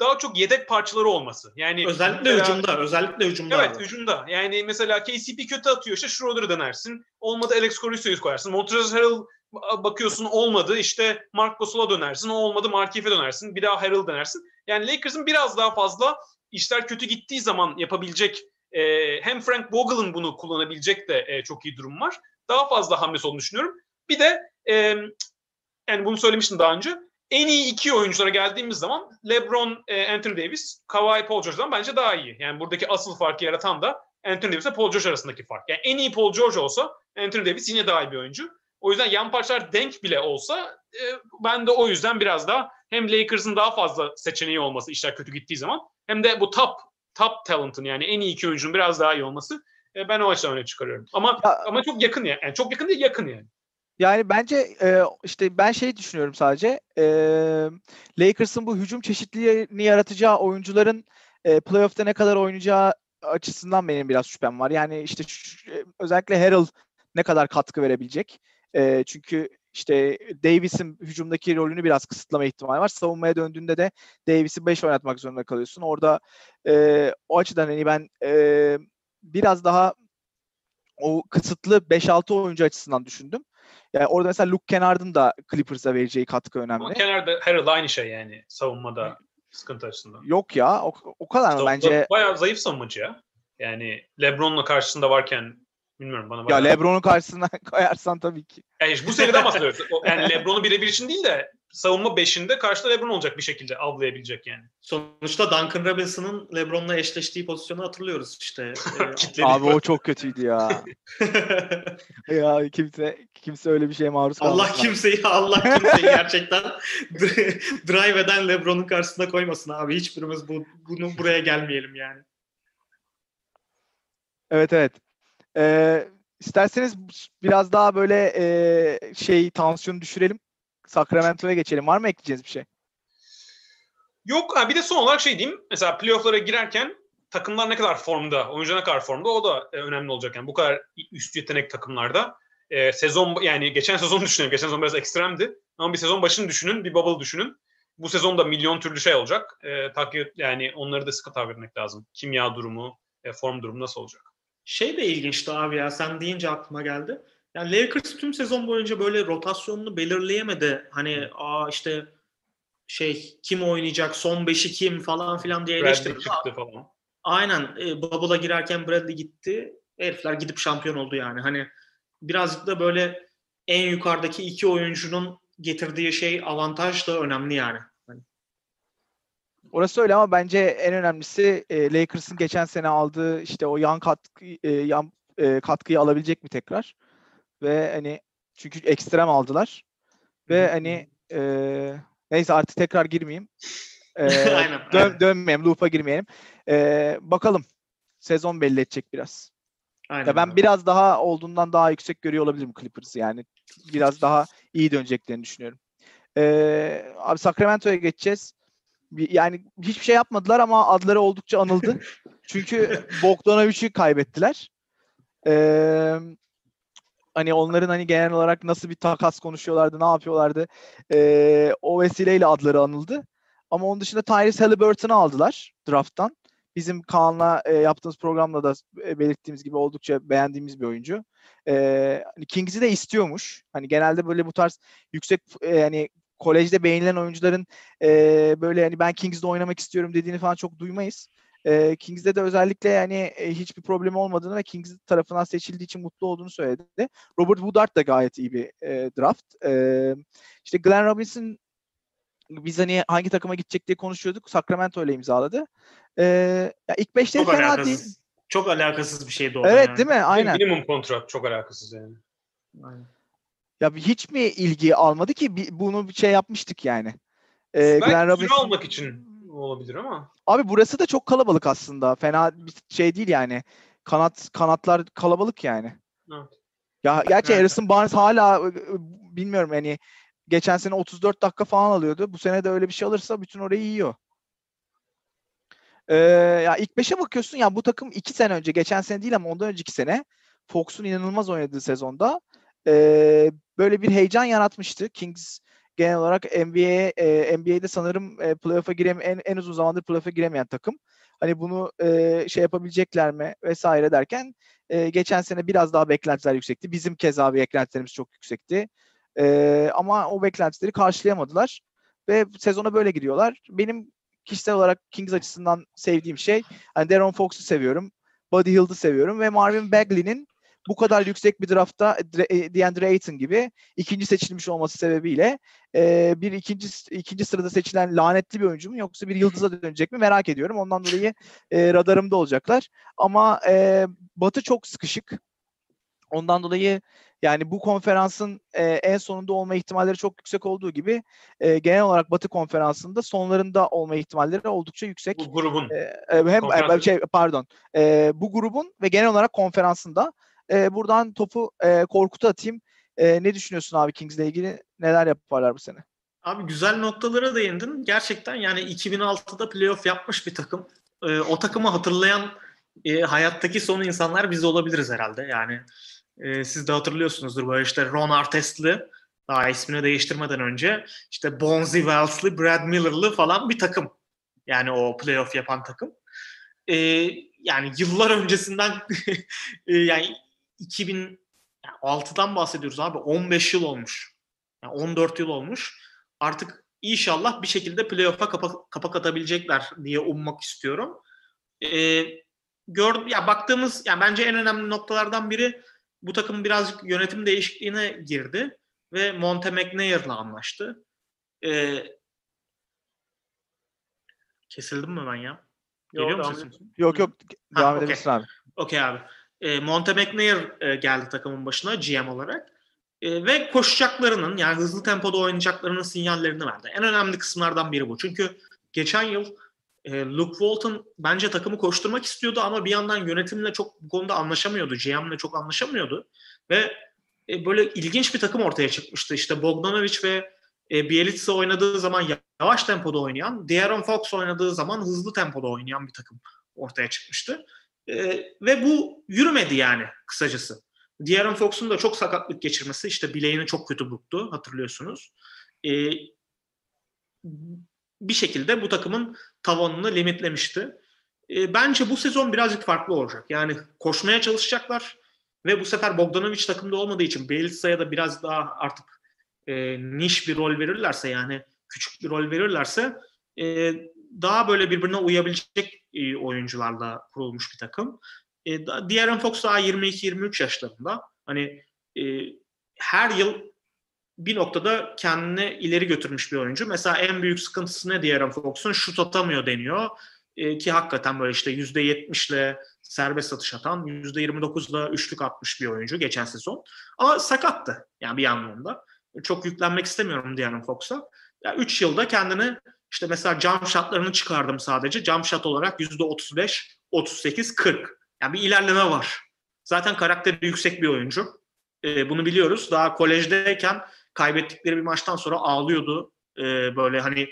daha çok yedek parçaları olması. Yani özellikle mesela, hücumda, özellikle hücumda. Evet, abi. hücumda. Yani mesela KCP kötü atıyor işte Schroeder'ı dönersin. Olmadı Alex Caruso'yu koyarsın. Montrezl Harrell bakıyorsun olmadı işte Mark Gasol'a dönersin. O olmadı Markiefe dönersin. Bir daha Harrell dönersin. Yani Lakers'ın biraz daha fazla işler kötü gittiği zaman yapabilecek e, hem Frank Vogel'ın bunu kullanabilecek de e, çok iyi durum var. Daha fazla hamlesi olduğunu düşünüyorum. Bir de e, yani bunu söylemiştim daha önce en iyi iki oyunculara geldiğimiz zaman LeBron, e, Anthony Davis, Kawhi, Paul George'dan bence daha iyi. Yani buradaki asıl farkı yaratan da Anthony Davis ile Paul George arasındaki fark. Yani en iyi Paul George olsa Anthony Davis yine daha iyi bir oyuncu. O yüzden yan parçalar denk bile olsa e, ben de o yüzden biraz daha hem Lakers'ın daha fazla seçeneği olması işler kötü gittiği zaman hem de bu top top talent'ın yani en iyi iki oyuncunun biraz daha iyi olması e, ben o açıdan öne çıkarıyorum. Ama ya, ama çok yakın yani. yani çok yakın değil yakın yani. Yani bence e, işte ben şey düşünüyorum sadece. E, Lakers'ın bu hücum çeşitliliğini yaratacağı oyuncuların e, playoff'ta ne kadar oynayacağı açısından benim biraz şüphem var. Yani işte şu, özellikle Harrell ne kadar katkı verebilecek. E, çünkü işte Davis'in hücumdaki rolünü biraz kısıtlama ihtimali var. Savunmaya döndüğünde de Davis'i 5 oynatmak zorunda kalıyorsun. Orada e, o açıdan hani ben e, biraz daha o kısıtlı 5-6 oyuncu açısından düşündüm. Yani orada mesela Luke Kennard'ın da Clippers'a vereceği katkı önemli. Ama Kennard Harold aynı şey yani savunmada sıkıntı açısından. Yok ya o, o kadar mı bence? Bayağı zayıf savunmacı ya. Yani LeBron'la karşısında varken bilmiyorum bana. Ya LeBron'un karşısına koyarsan tabii ki. Yani bu seriden bahsediyoruz. Yani LeBron'u birebir için değil de savunma beşinde karşıda LeBron olacak bir şekilde avlayabilecek yani. Sonuçta Duncan Robinson'ın LeBron'la eşleştiği pozisyonu hatırlıyoruz işte. Ee, Abi o çok kötüydü ya. ya kimse kimse öyle bir şeye maruz kalmasın. Allah kimseyi Allah kimseyi gerçekten drive eden LeBron'un karşısına koymasın abi. Hiçbirimiz bu, bunu buraya gelmeyelim yani. Evet evet. Ee, isterseniz biraz daha böyle e, şey tansiyonu düşürelim. Sacramento'ya geçelim. Var mı ekleyeceğiz bir şey? Yok. Ha, bir de son olarak şey diyeyim. Mesela playoff'lara girerken takımlar ne kadar formda, oyuncu ne kadar formda o da e, önemli olacak. Yani bu kadar üst yetenek takımlarda e, sezon yani geçen sezon düşünün. Geçen sezon biraz ekstremdi. Ama bir sezon başını düşünün, bir bubble düşünün. Bu sezonda milyon türlü şey olacak. E, takip yani onları da sıkı takip etmek lazım. Kimya durumu, e, form durumu nasıl olacak? Şey de ilginçti abi ya sen deyince aklıma geldi. Yani Lakers tüm sezon boyunca böyle rotasyonunu belirleyemedi. Hani aa işte şey kim oynayacak, son beşi kim falan filan diye eleştirdi. çıktı falan. Aynen. E, Bubble'a girerken Bradley gitti. Herifler gidip şampiyon oldu yani. Hani birazcık da böyle en yukarıdaki iki oyuncunun getirdiği şey avantaj da önemli yani. Hani. Orası öyle ama bence en önemlisi e, Lakers'ın geçen sene aldığı işte o yan katkı e, yan e, katkıyı alabilecek mi tekrar? Ve hani çünkü ekstrem aldılar. Ve hani e, neyse artık tekrar girmeyeyim. E, aynen, dön, aynen. Dönmeyelim, loop'a girmeyelim. E, bakalım. Sezon belli edecek biraz. Aynen ya ben biraz daha olduğundan daha yüksek görüyor olabilirim Clippers'ı yani. Biraz daha iyi döneceklerini düşünüyorum. Ee, abi Sacramento'ya geçeceğiz. Yani hiçbir şey yapmadılar ama adları oldukça anıldı. Çünkü Bogdanovic'i kaybettiler. Ee, hani onların hani genel olarak nasıl bir takas konuşuyorlardı, ne yapıyorlardı. Ee, o vesileyle adları anıldı. Ama onun dışında Tyrese Halliburton'u aldılar draft'tan. Bizim Kaan'la e, yaptığımız programda da e, belirttiğimiz gibi oldukça beğendiğimiz bir oyuncu. E, Kings'i de istiyormuş. Hani genelde böyle bu tarz yüksek e, yani kolejde beğenilen oyuncuların e, böyle hani ben Kings'de oynamak istiyorum dediğini falan çok duymayız. E, Kings'de de özellikle yani e, hiçbir problemi olmadığını ve Kings tarafından seçildiği için mutlu olduğunu söyledi. Robert Woodard da gayet iyi bir e, draft. E, işte Glenn Robinson biz hani hangi takıma gidecek diye konuşuyorduk. Sacramento ile imzaladı. E, ya ilk Çok fena alakasız. değil. Çok alakasız bir şeydi o. Evet yani. değil mi? Aynen. Minimum kontrat çok alakasız yani. Aynen. Ya hiç mi ilgi almadı ki bunu bir şey yapmıştık yani. Ee, Belki Glenn Robinson. almak için olabilir ama. Abi burası da çok kalabalık aslında. Fena bir şey değil yani. Kanat kanatlar kalabalık yani. Evet. Ya gerçi Evet. Harrison Barnes hala ı, ı, bilmiyorum yani geçen sene 34 dakika falan alıyordu. Bu sene de öyle bir şey alırsa bütün orayı yiyor. Ee, ya ilk beşe bakıyorsun ya bu takım iki sene önce geçen sene değil ama ondan önceki sene Fox'un inanılmaz oynadığı sezonda ee, böyle bir heyecan yaratmıştı. Kings genel olarak NBA e, NBA'de sanırım e, playoff'a girem en, en uzun zamandır playoff'a giremeyen takım. Hani bunu e, şey yapabilecekler mi vesaire derken e, geçen sene biraz daha beklentiler yüksekti. Bizim keza beklentilerimiz çok yüksekti. E, ama o beklentileri karşılayamadılar ve sezona böyle gidiyorlar. Benim kişisel olarak Kings açısından sevdiğim şey hani Deron Fox'u seviyorum. Buddy Hield'ı seviyorum ve Marvin Bagley'nin bu kadar yüksek bir draftta e, DeAndre Ayton gibi ikinci seçilmiş olması sebebiyle e, bir ikinci ikinci sırada seçilen lanetli bir oyuncu mu yoksa bir yıldıza dönecek mi merak ediyorum. Ondan dolayı e, radarımda olacaklar. Ama e, Batı çok sıkışık. Ondan dolayı yani bu konferansın e, en sonunda olma ihtimalleri çok yüksek olduğu gibi e, genel olarak Batı konferansında sonlarında olma ihtimalleri oldukça yüksek. Bu grubun. E, e, hem Konferans- e, şey pardon e, bu grubun ve genel olarak konferansında e, buradan topu e, Korkut'a atayım. E, ne düşünüyorsun abi Kings'le ilgili? Neler yaparlar bu sene? Abi güzel noktalara değindin. Gerçekten yani 2006'da playoff yapmış bir takım. Ee, o takımı hatırlayan e, hayattaki son insanlar biz olabiliriz herhalde. Yani e, siz de hatırlıyorsunuzdur böyle işte Ron Artest'li daha ismini değiştirmeden önce işte Bonzi Wells'li, Brad Miller'lı falan bir takım. Yani o playoff yapan takım. Ee, yani yıllar öncesinden e, yani 2006'dan bahsediyoruz abi. 15 yıl olmuş. Yani 14 yıl olmuş. Artık inşallah bir şekilde playoff'a kapak, kapak atabilecekler diye ummak istiyorum. Ee, gör, ya baktığımız, yani bence en önemli noktalardan biri bu takım birazcık yönetim değişikliğine girdi ve Monte McNair'la anlaştı. Ee, kesildim mi ben ya? Geliyor mu devam sesim? Yok yok Ha, devam okey. edebilirsin abi. Okey abi. E, Monte McNair e, geldi takımın başına GM olarak. E, ve koşacaklarının yani hızlı tempoda oynayacaklarının sinyallerini verdi. En önemli kısımlardan biri bu. Çünkü geçen yıl e, Luke Walton bence takımı koşturmak istiyordu ama bir yandan yönetimle çok bu konuda anlaşamıyordu. GM'le çok anlaşamıyordu. Ve e, böyle ilginç bir takım ortaya çıkmıştı. İşte Bogdanovic ve e, Bielitsa oynadığı zaman yavaş tempoda oynayan, De'Aaron Fox oynadığı zaman hızlı tempoda oynayan bir takım ortaya çıkmıştı. Ee, ve bu yürümedi yani kısacası. De'Aaron Fox'un da çok sakatlık geçirmesi işte bileğini çok kötü burktu hatırlıyorsunuz. Ee, bir şekilde bu takımın tavanını limitlemişti. Ee, bence bu sezon birazcık farklı olacak. Yani koşmaya çalışacaklar ve bu sefer Bogdanovic takımda olmadığı için Bielitsa'ya da biraz daha artık e, niş bir rol verirlerse yani küçük bir rol verirlerse e, daha böyle birbirine uyabilecek e, oyuncularla kurulmuş bir takım. E, da- De'Aaron Fox daha 22-23 yaşlarında. Hani e, her yıl bir noktada kendini ileri götürmüş bir oyuncu. Mesela en büyük sıkıntısı ne De'Aaron Fox'un? Şut atamıyor deniyor. E, ki hakikaten böyle işte %70 ile serbest atış atan, %29 ile üçlük atmış bir oyuncu geçen sezon. Ama sakattı yani bir anlamda. Çok yüklenmek istemiyorum De'Aaron Fox'a. Ya 3 yılda kendini işte mesela jump shotlarını çıkardım sadece. Jump shot olarak %35, 38, 40. Yani bir ilerleme var. Zaten karakteri yüksek bir oyuncu. Ee, bunu biliyoruz. Daha kolejdeyken kaybettikleri bir maçtan sonra ağlıyordu. Ee, böyle hani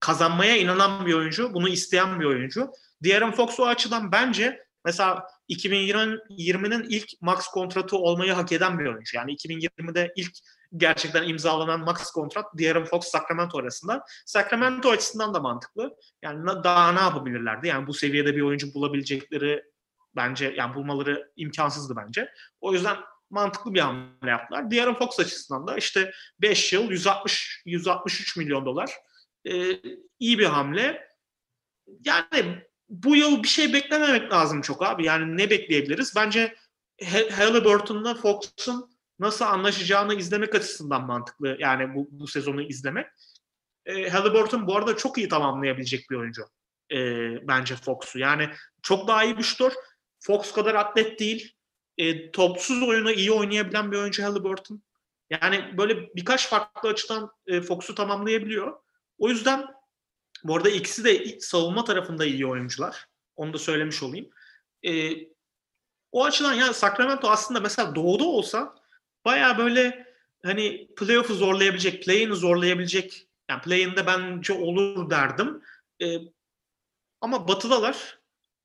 kazanmaya inanan bir oyuncu, bunu isteyen bir oyuncu. De'Aaron Fox o açıdan bence mesela 2020'nin ilk max kontratı olmayı hak eden bir oyuncu. Yani 2020'de ilk gerçekten imzalanan max kontrat De'Aaron Fox Sacramento arasında. Sacramento açısından da mantıklı. Yani daha ne yapabilirlerdi? Yani bu seviyede bir oyuncu bulabilecekleri bence yani bulmaları imkansızdı bence. O yüzden mantıklı bir hamle yaptılar. De'Aaron Fox açısından da işte 5 yıl 160 163 milyon dolar. Ee, iyi bir hamle. Yani bu yıl bir şey beklememek lazım çok abi. Yani ne bekleyebiliriz? Bence Halliburton'la Fox'un nasıl anlaşacağını izlemek açısından mantıklı. Yani bu, bu sezonu izlemek. E, Halliburton bu arada çok iyi tamamlayabilecek bir oyuncu. E, bence Fox'u. Yani çok daha iyi bir şutör. Fox kadar atlet değil. E, topsuz oyunu iyi oynayabilen bir oyuncu Halliburton. Yani böyle birkaç farklı açıdan e, Fox'u tamamlayabiliyor. O yüzden bu arada ikisi de savunma tarafında iyi oyuncular. Onu da söylemiş olayım. E, o açıdan yani Sacramento aslında mesela doğuda olsa baya böyle hani playoff'u zorlayabilecek, play-in'i zorlayabilecek yani play-in'de bence olur derdim. E, ama batıdalar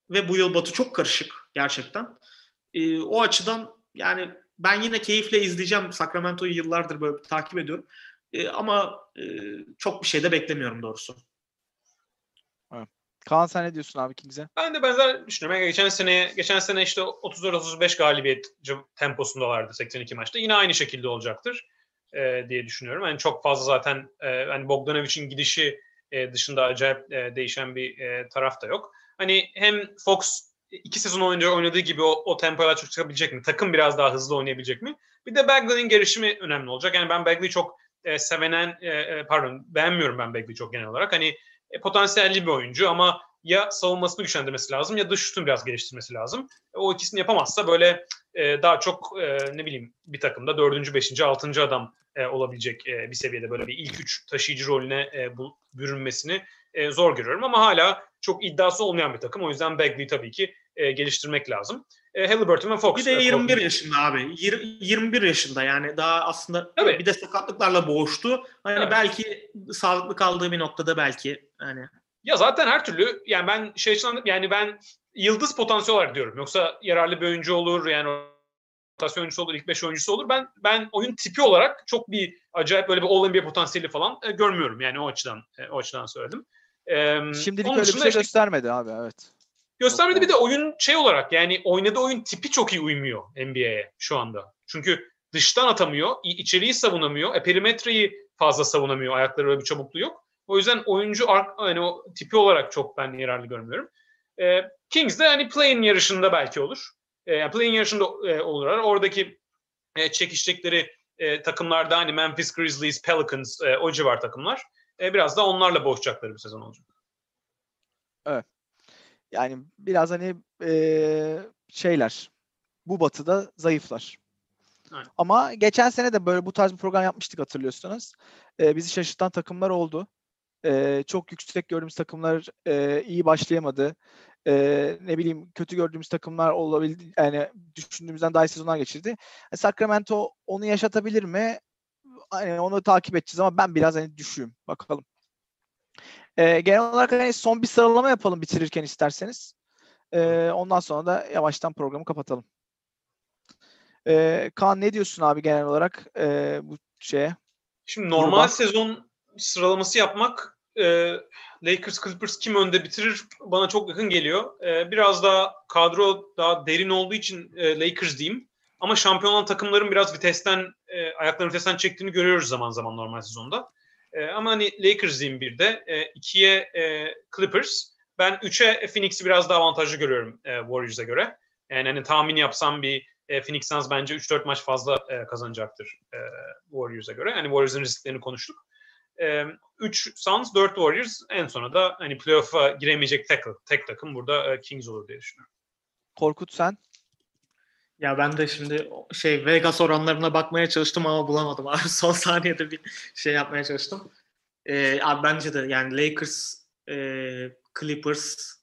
ve bu yıl batı çok karışık gerçekten. E, o açıdan yani ben yine keyifle izleyeceğim. Sacramento'yu yıllardır böyle takip ediyorum. E, ama e, çok bir şey de beklemiyorum doğrusu. Kaan sen ne diyorsun abi Kings'e? Ben de benzer düşünüyorum. Yani geçen sene geçen sene işte 34-35 galibiyet temposunda vardı 82 maçta. Yine aynı şekilde olacaktır e, diye düşünüyorum. Yani çok fazla zaten e, hani Bogdanovic'in gidişi e, dışında acayip e, değişen bir e, taraf da yok. Hani hem Fox iki sezon önce oynadığı gibi o, o tempoya çok çıkabilecek mi? Takım biraz daha hızlı oynayabilecek mi? Bir de Bagley'nin gelişimi önemli olacak. Yani ben Bagley'i çok e, sevenen, e, e, pardon beğenmiyorum ben Bagley'i çok genel olarak. Hani e, potansiyelli bir oyuncu ama ya savunmasını güçlendirmesi lazım ya dış şutunu biraz geliştirmesi lazım. E, o ikisini yapamazsa böyle e, daha çok e, ne bileyim bir takımda dördüncü, beşinci, altıncı adam e, olabilecek e, bir seviyede böyle bir ilk üç taşıyıcı rolüne e, bu, bürünmesini e, zor görüyorum ama hala çok iddiası olmayan bir takım. O yüzden Bagley'i tabii ki e, geliştirmek lazım. E, Halliburton ve Fox. Bir de e, 21 Fox- yaşında abi. Yir- 21 yaşında yani daha aslında Tabii. bir de sakatlıklarla boğuştu. Hani Evet. belki sağlıklı kaldığı bir noktada belki hani Ya zaten her türlü yani ben şey açısından yani ben yıldız potansiyel olarak diyorum. Yoksa yararlı bir oyuncu olur yani rotasyon oyuncusu olur, ilk beş oyuncusu olur. Ben ben oyun tipi olarak çok bir acayip böyle bir All NBA potansiyeli falan e, görmüyorum. Yani o açıdan e, o açıdan söyledim. E, Şimdilik öyle bir şey işte göstermedi abi evet. Göstermedi bir de oyun şey olarak yani oynadığı oyun tipi çok iyi uymuyor NBA'ye şu anda. Çünkü dıştan atamıyor, içeriği savunamıyor, e, perimetreyi fazla savunamıyor, ayakları böyle bir çabukluğu yok. O yüzden oyuncu ar- hani o tipi olarak çok ben yararlı görmüyorum. E, Kings de hani play-in yarışında belki olur. E, yani play-in yarışında e, olurlar. Oradaki e, çekişecekleri e, takımlarda hani Memphis Grizzlies, Pelicans e, o civar takımlar. E, biraz da onlarla boğuşacakları bir sezon olacak. Yani biraz hani eee, şeyler bu batıda zayıflar. Aynen. Ama geçen sene de böyle bu tarz bir program yapmıştık hatırlıyorsanız. Eee, bizi şaşırtan takımlar oldu. Eee, çok yüksek gördüğümüz takımlar eee, iyi başlayamadı. Eee, ne bileyim kötü gördüğümüz takımlar olabildi yani düşündüğümüzden daha iyi sezonlar geçirdi. E, Sacramento onu yaşatabilir mi? Hani onu takip edeceğiz ama ben biraz hani düşüğüm. Bakalım. Eee, genel olarak hani son bir sıralama yapalım bitirirken isterseniz. Eee, ondan sonra da yavaştan programı kapatalım. Eee Kaan ne diyorsun abi genel olarak eee, bu şeye? Şimdi normal Gruba. sezon sıralaması yapmak e, Lakers Clippers kim önde bitirir bana çok yakın geliyor. E, biraz daha kadro daha derin olduğu için e, Lakers diyeyim. Ama şampiyon olan takımların biraz vitesten e, ayaklarını vitesten çektiğini görüyoruz zaman zaman normal sezonda. E, ama hani Lakers diyeyim bir de. E, ikiye e, Clippers. Ben üçe Phoenix'i biraz daha avantajlı görüyorum e, Warriors'a göre. Yani hani tahmin yapsam bir e, Phoenix Suns bence 3-4 maç fazla e, kazanacaktır e, Warriors'a göre. Hani Warriors'ın risklerini konuştuk. 3 Suns, 4 Warriors. En sona da hani playoff'a giremeyecek tek, tek takım burada e, Kings olur diye düşünüyorum. Korkut sen? Ya ben de şimdi şey Vegas oranlarına bakmaya çalıştım ama bulamadım abi. Son saniyede bir şey yapmaya çalıştım. Ee, abi bence de yani Lakers, e, Clippers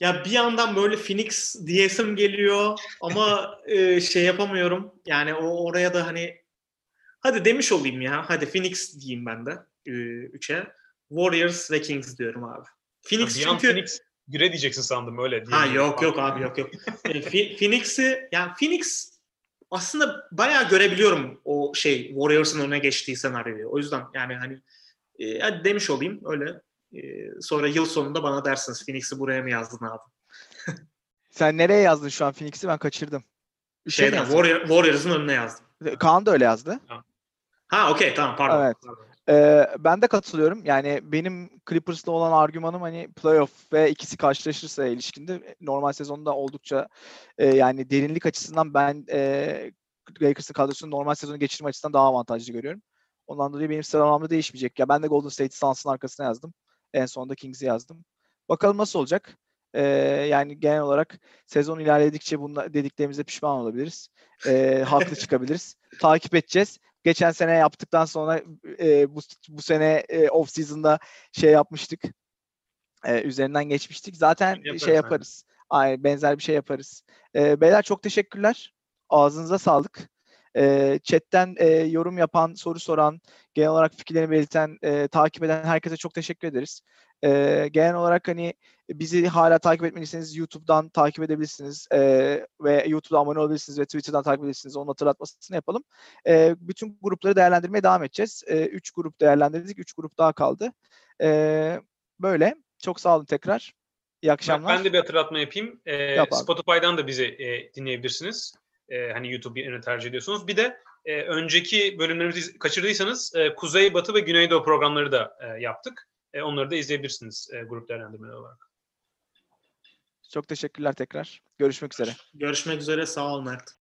ya bir yandan böyle Phoenix diyesim geliyor ama e, şey yapamıyorum. Yani o oraya da hani hadi demiş olayım ya. Hadi Phoenix diyeyim ben de 3'e. Warriors ve Kings diyorum abi. Phoenix an çünkü Phoenix güre diyeceksin sandım öyle. Ha yok yok abi yok yok. E, Phoenix'i yani Phoenix aslında bayağı görebiliyorum o şey Warriors'ın öne geçtiği senaryoyu. O yüzden yani hani e, hadi demiş olayım öyle. E, sonra yıl sonunda bana dersiniz Phoenix'i buraya mı yazdın abi? Sen nereye yazdın şu an Phoenix'i ben kaçırdım. Mi Şeyden? Warrior, Warriors'ın önüne yazdım. Kaan da öyle yazdı. Ha okey tamam pardon. Evet. Pardon. Ee, ben de katılıyorum. Yani benim Clippers'la olan argümanım hani playoff ve ikisi karşılaşırsa ilişkinde normal sezonda oldukça e, yani derinlik açısından ben e, Lakers'ın kadrosunu normal sezonu geçirme açısından daha avantajlı görüyorum. Ondan dolayı benim sıralamamda değişmeyecek. Ya ben de Golden State Suns'ın arkasına yazdım. En sonunda Kings'i yazdım. Bakalım nasıl olacak. Ee, yani genel olarak sezon ilerledikçe bunlar dediklerimize pişman olabiliriz. Ee, haklı çıkabiliriz. Takip edeceğiz. Geçen sene yaptıktan sonra e, bu, bu sene e, off season'da şey yapmıştık. E, üzerinden geçmiştik. Zaten Yaparız şey aynen. yaparız. Ay, benzer bir şey yaparız. E, beyler çok teşekkürler. Ağzınıza sağlık. E, chatten e, yorum yapan, soru soran, genel olarak fikirlerini belirten, e, takip eden herkese çok teşekkür ederiz. E, genel olarak hani bizi hala takip etmediyseniz YouTube'dan takip edebilirsiniz e, ve YouTube'da abone olabilirsiniz ve Twitter'dan takip edebilirsiniz. Onun hatırlatmasını yapalım. E, bütün grupları değerlendirmeye devam edeceğiz. E, üç grup değerlendirdik, üç grup daha kaldı. E, böyle. Çok sağ olun tekrar. İyi akşamlar. ben de bir hatırlatma yapayım. Ee, Yap. Spotify'dan da bizi e, dinleyebilirsiniz. Ee, hani YouTube tercih ediyorsunuz. Bir de e, önceki bölümlerimizi kaçırdıysanız e, Kuzey, Batı ve Güneydoğu programları da e, yaptık. E, onları da izleyebilirsiniz e, grup değerlendirmeleri olarak. Çok teşekkürler tekrar. Görüşmek üzere. Görüşmek üzere. Sağ ol Mert.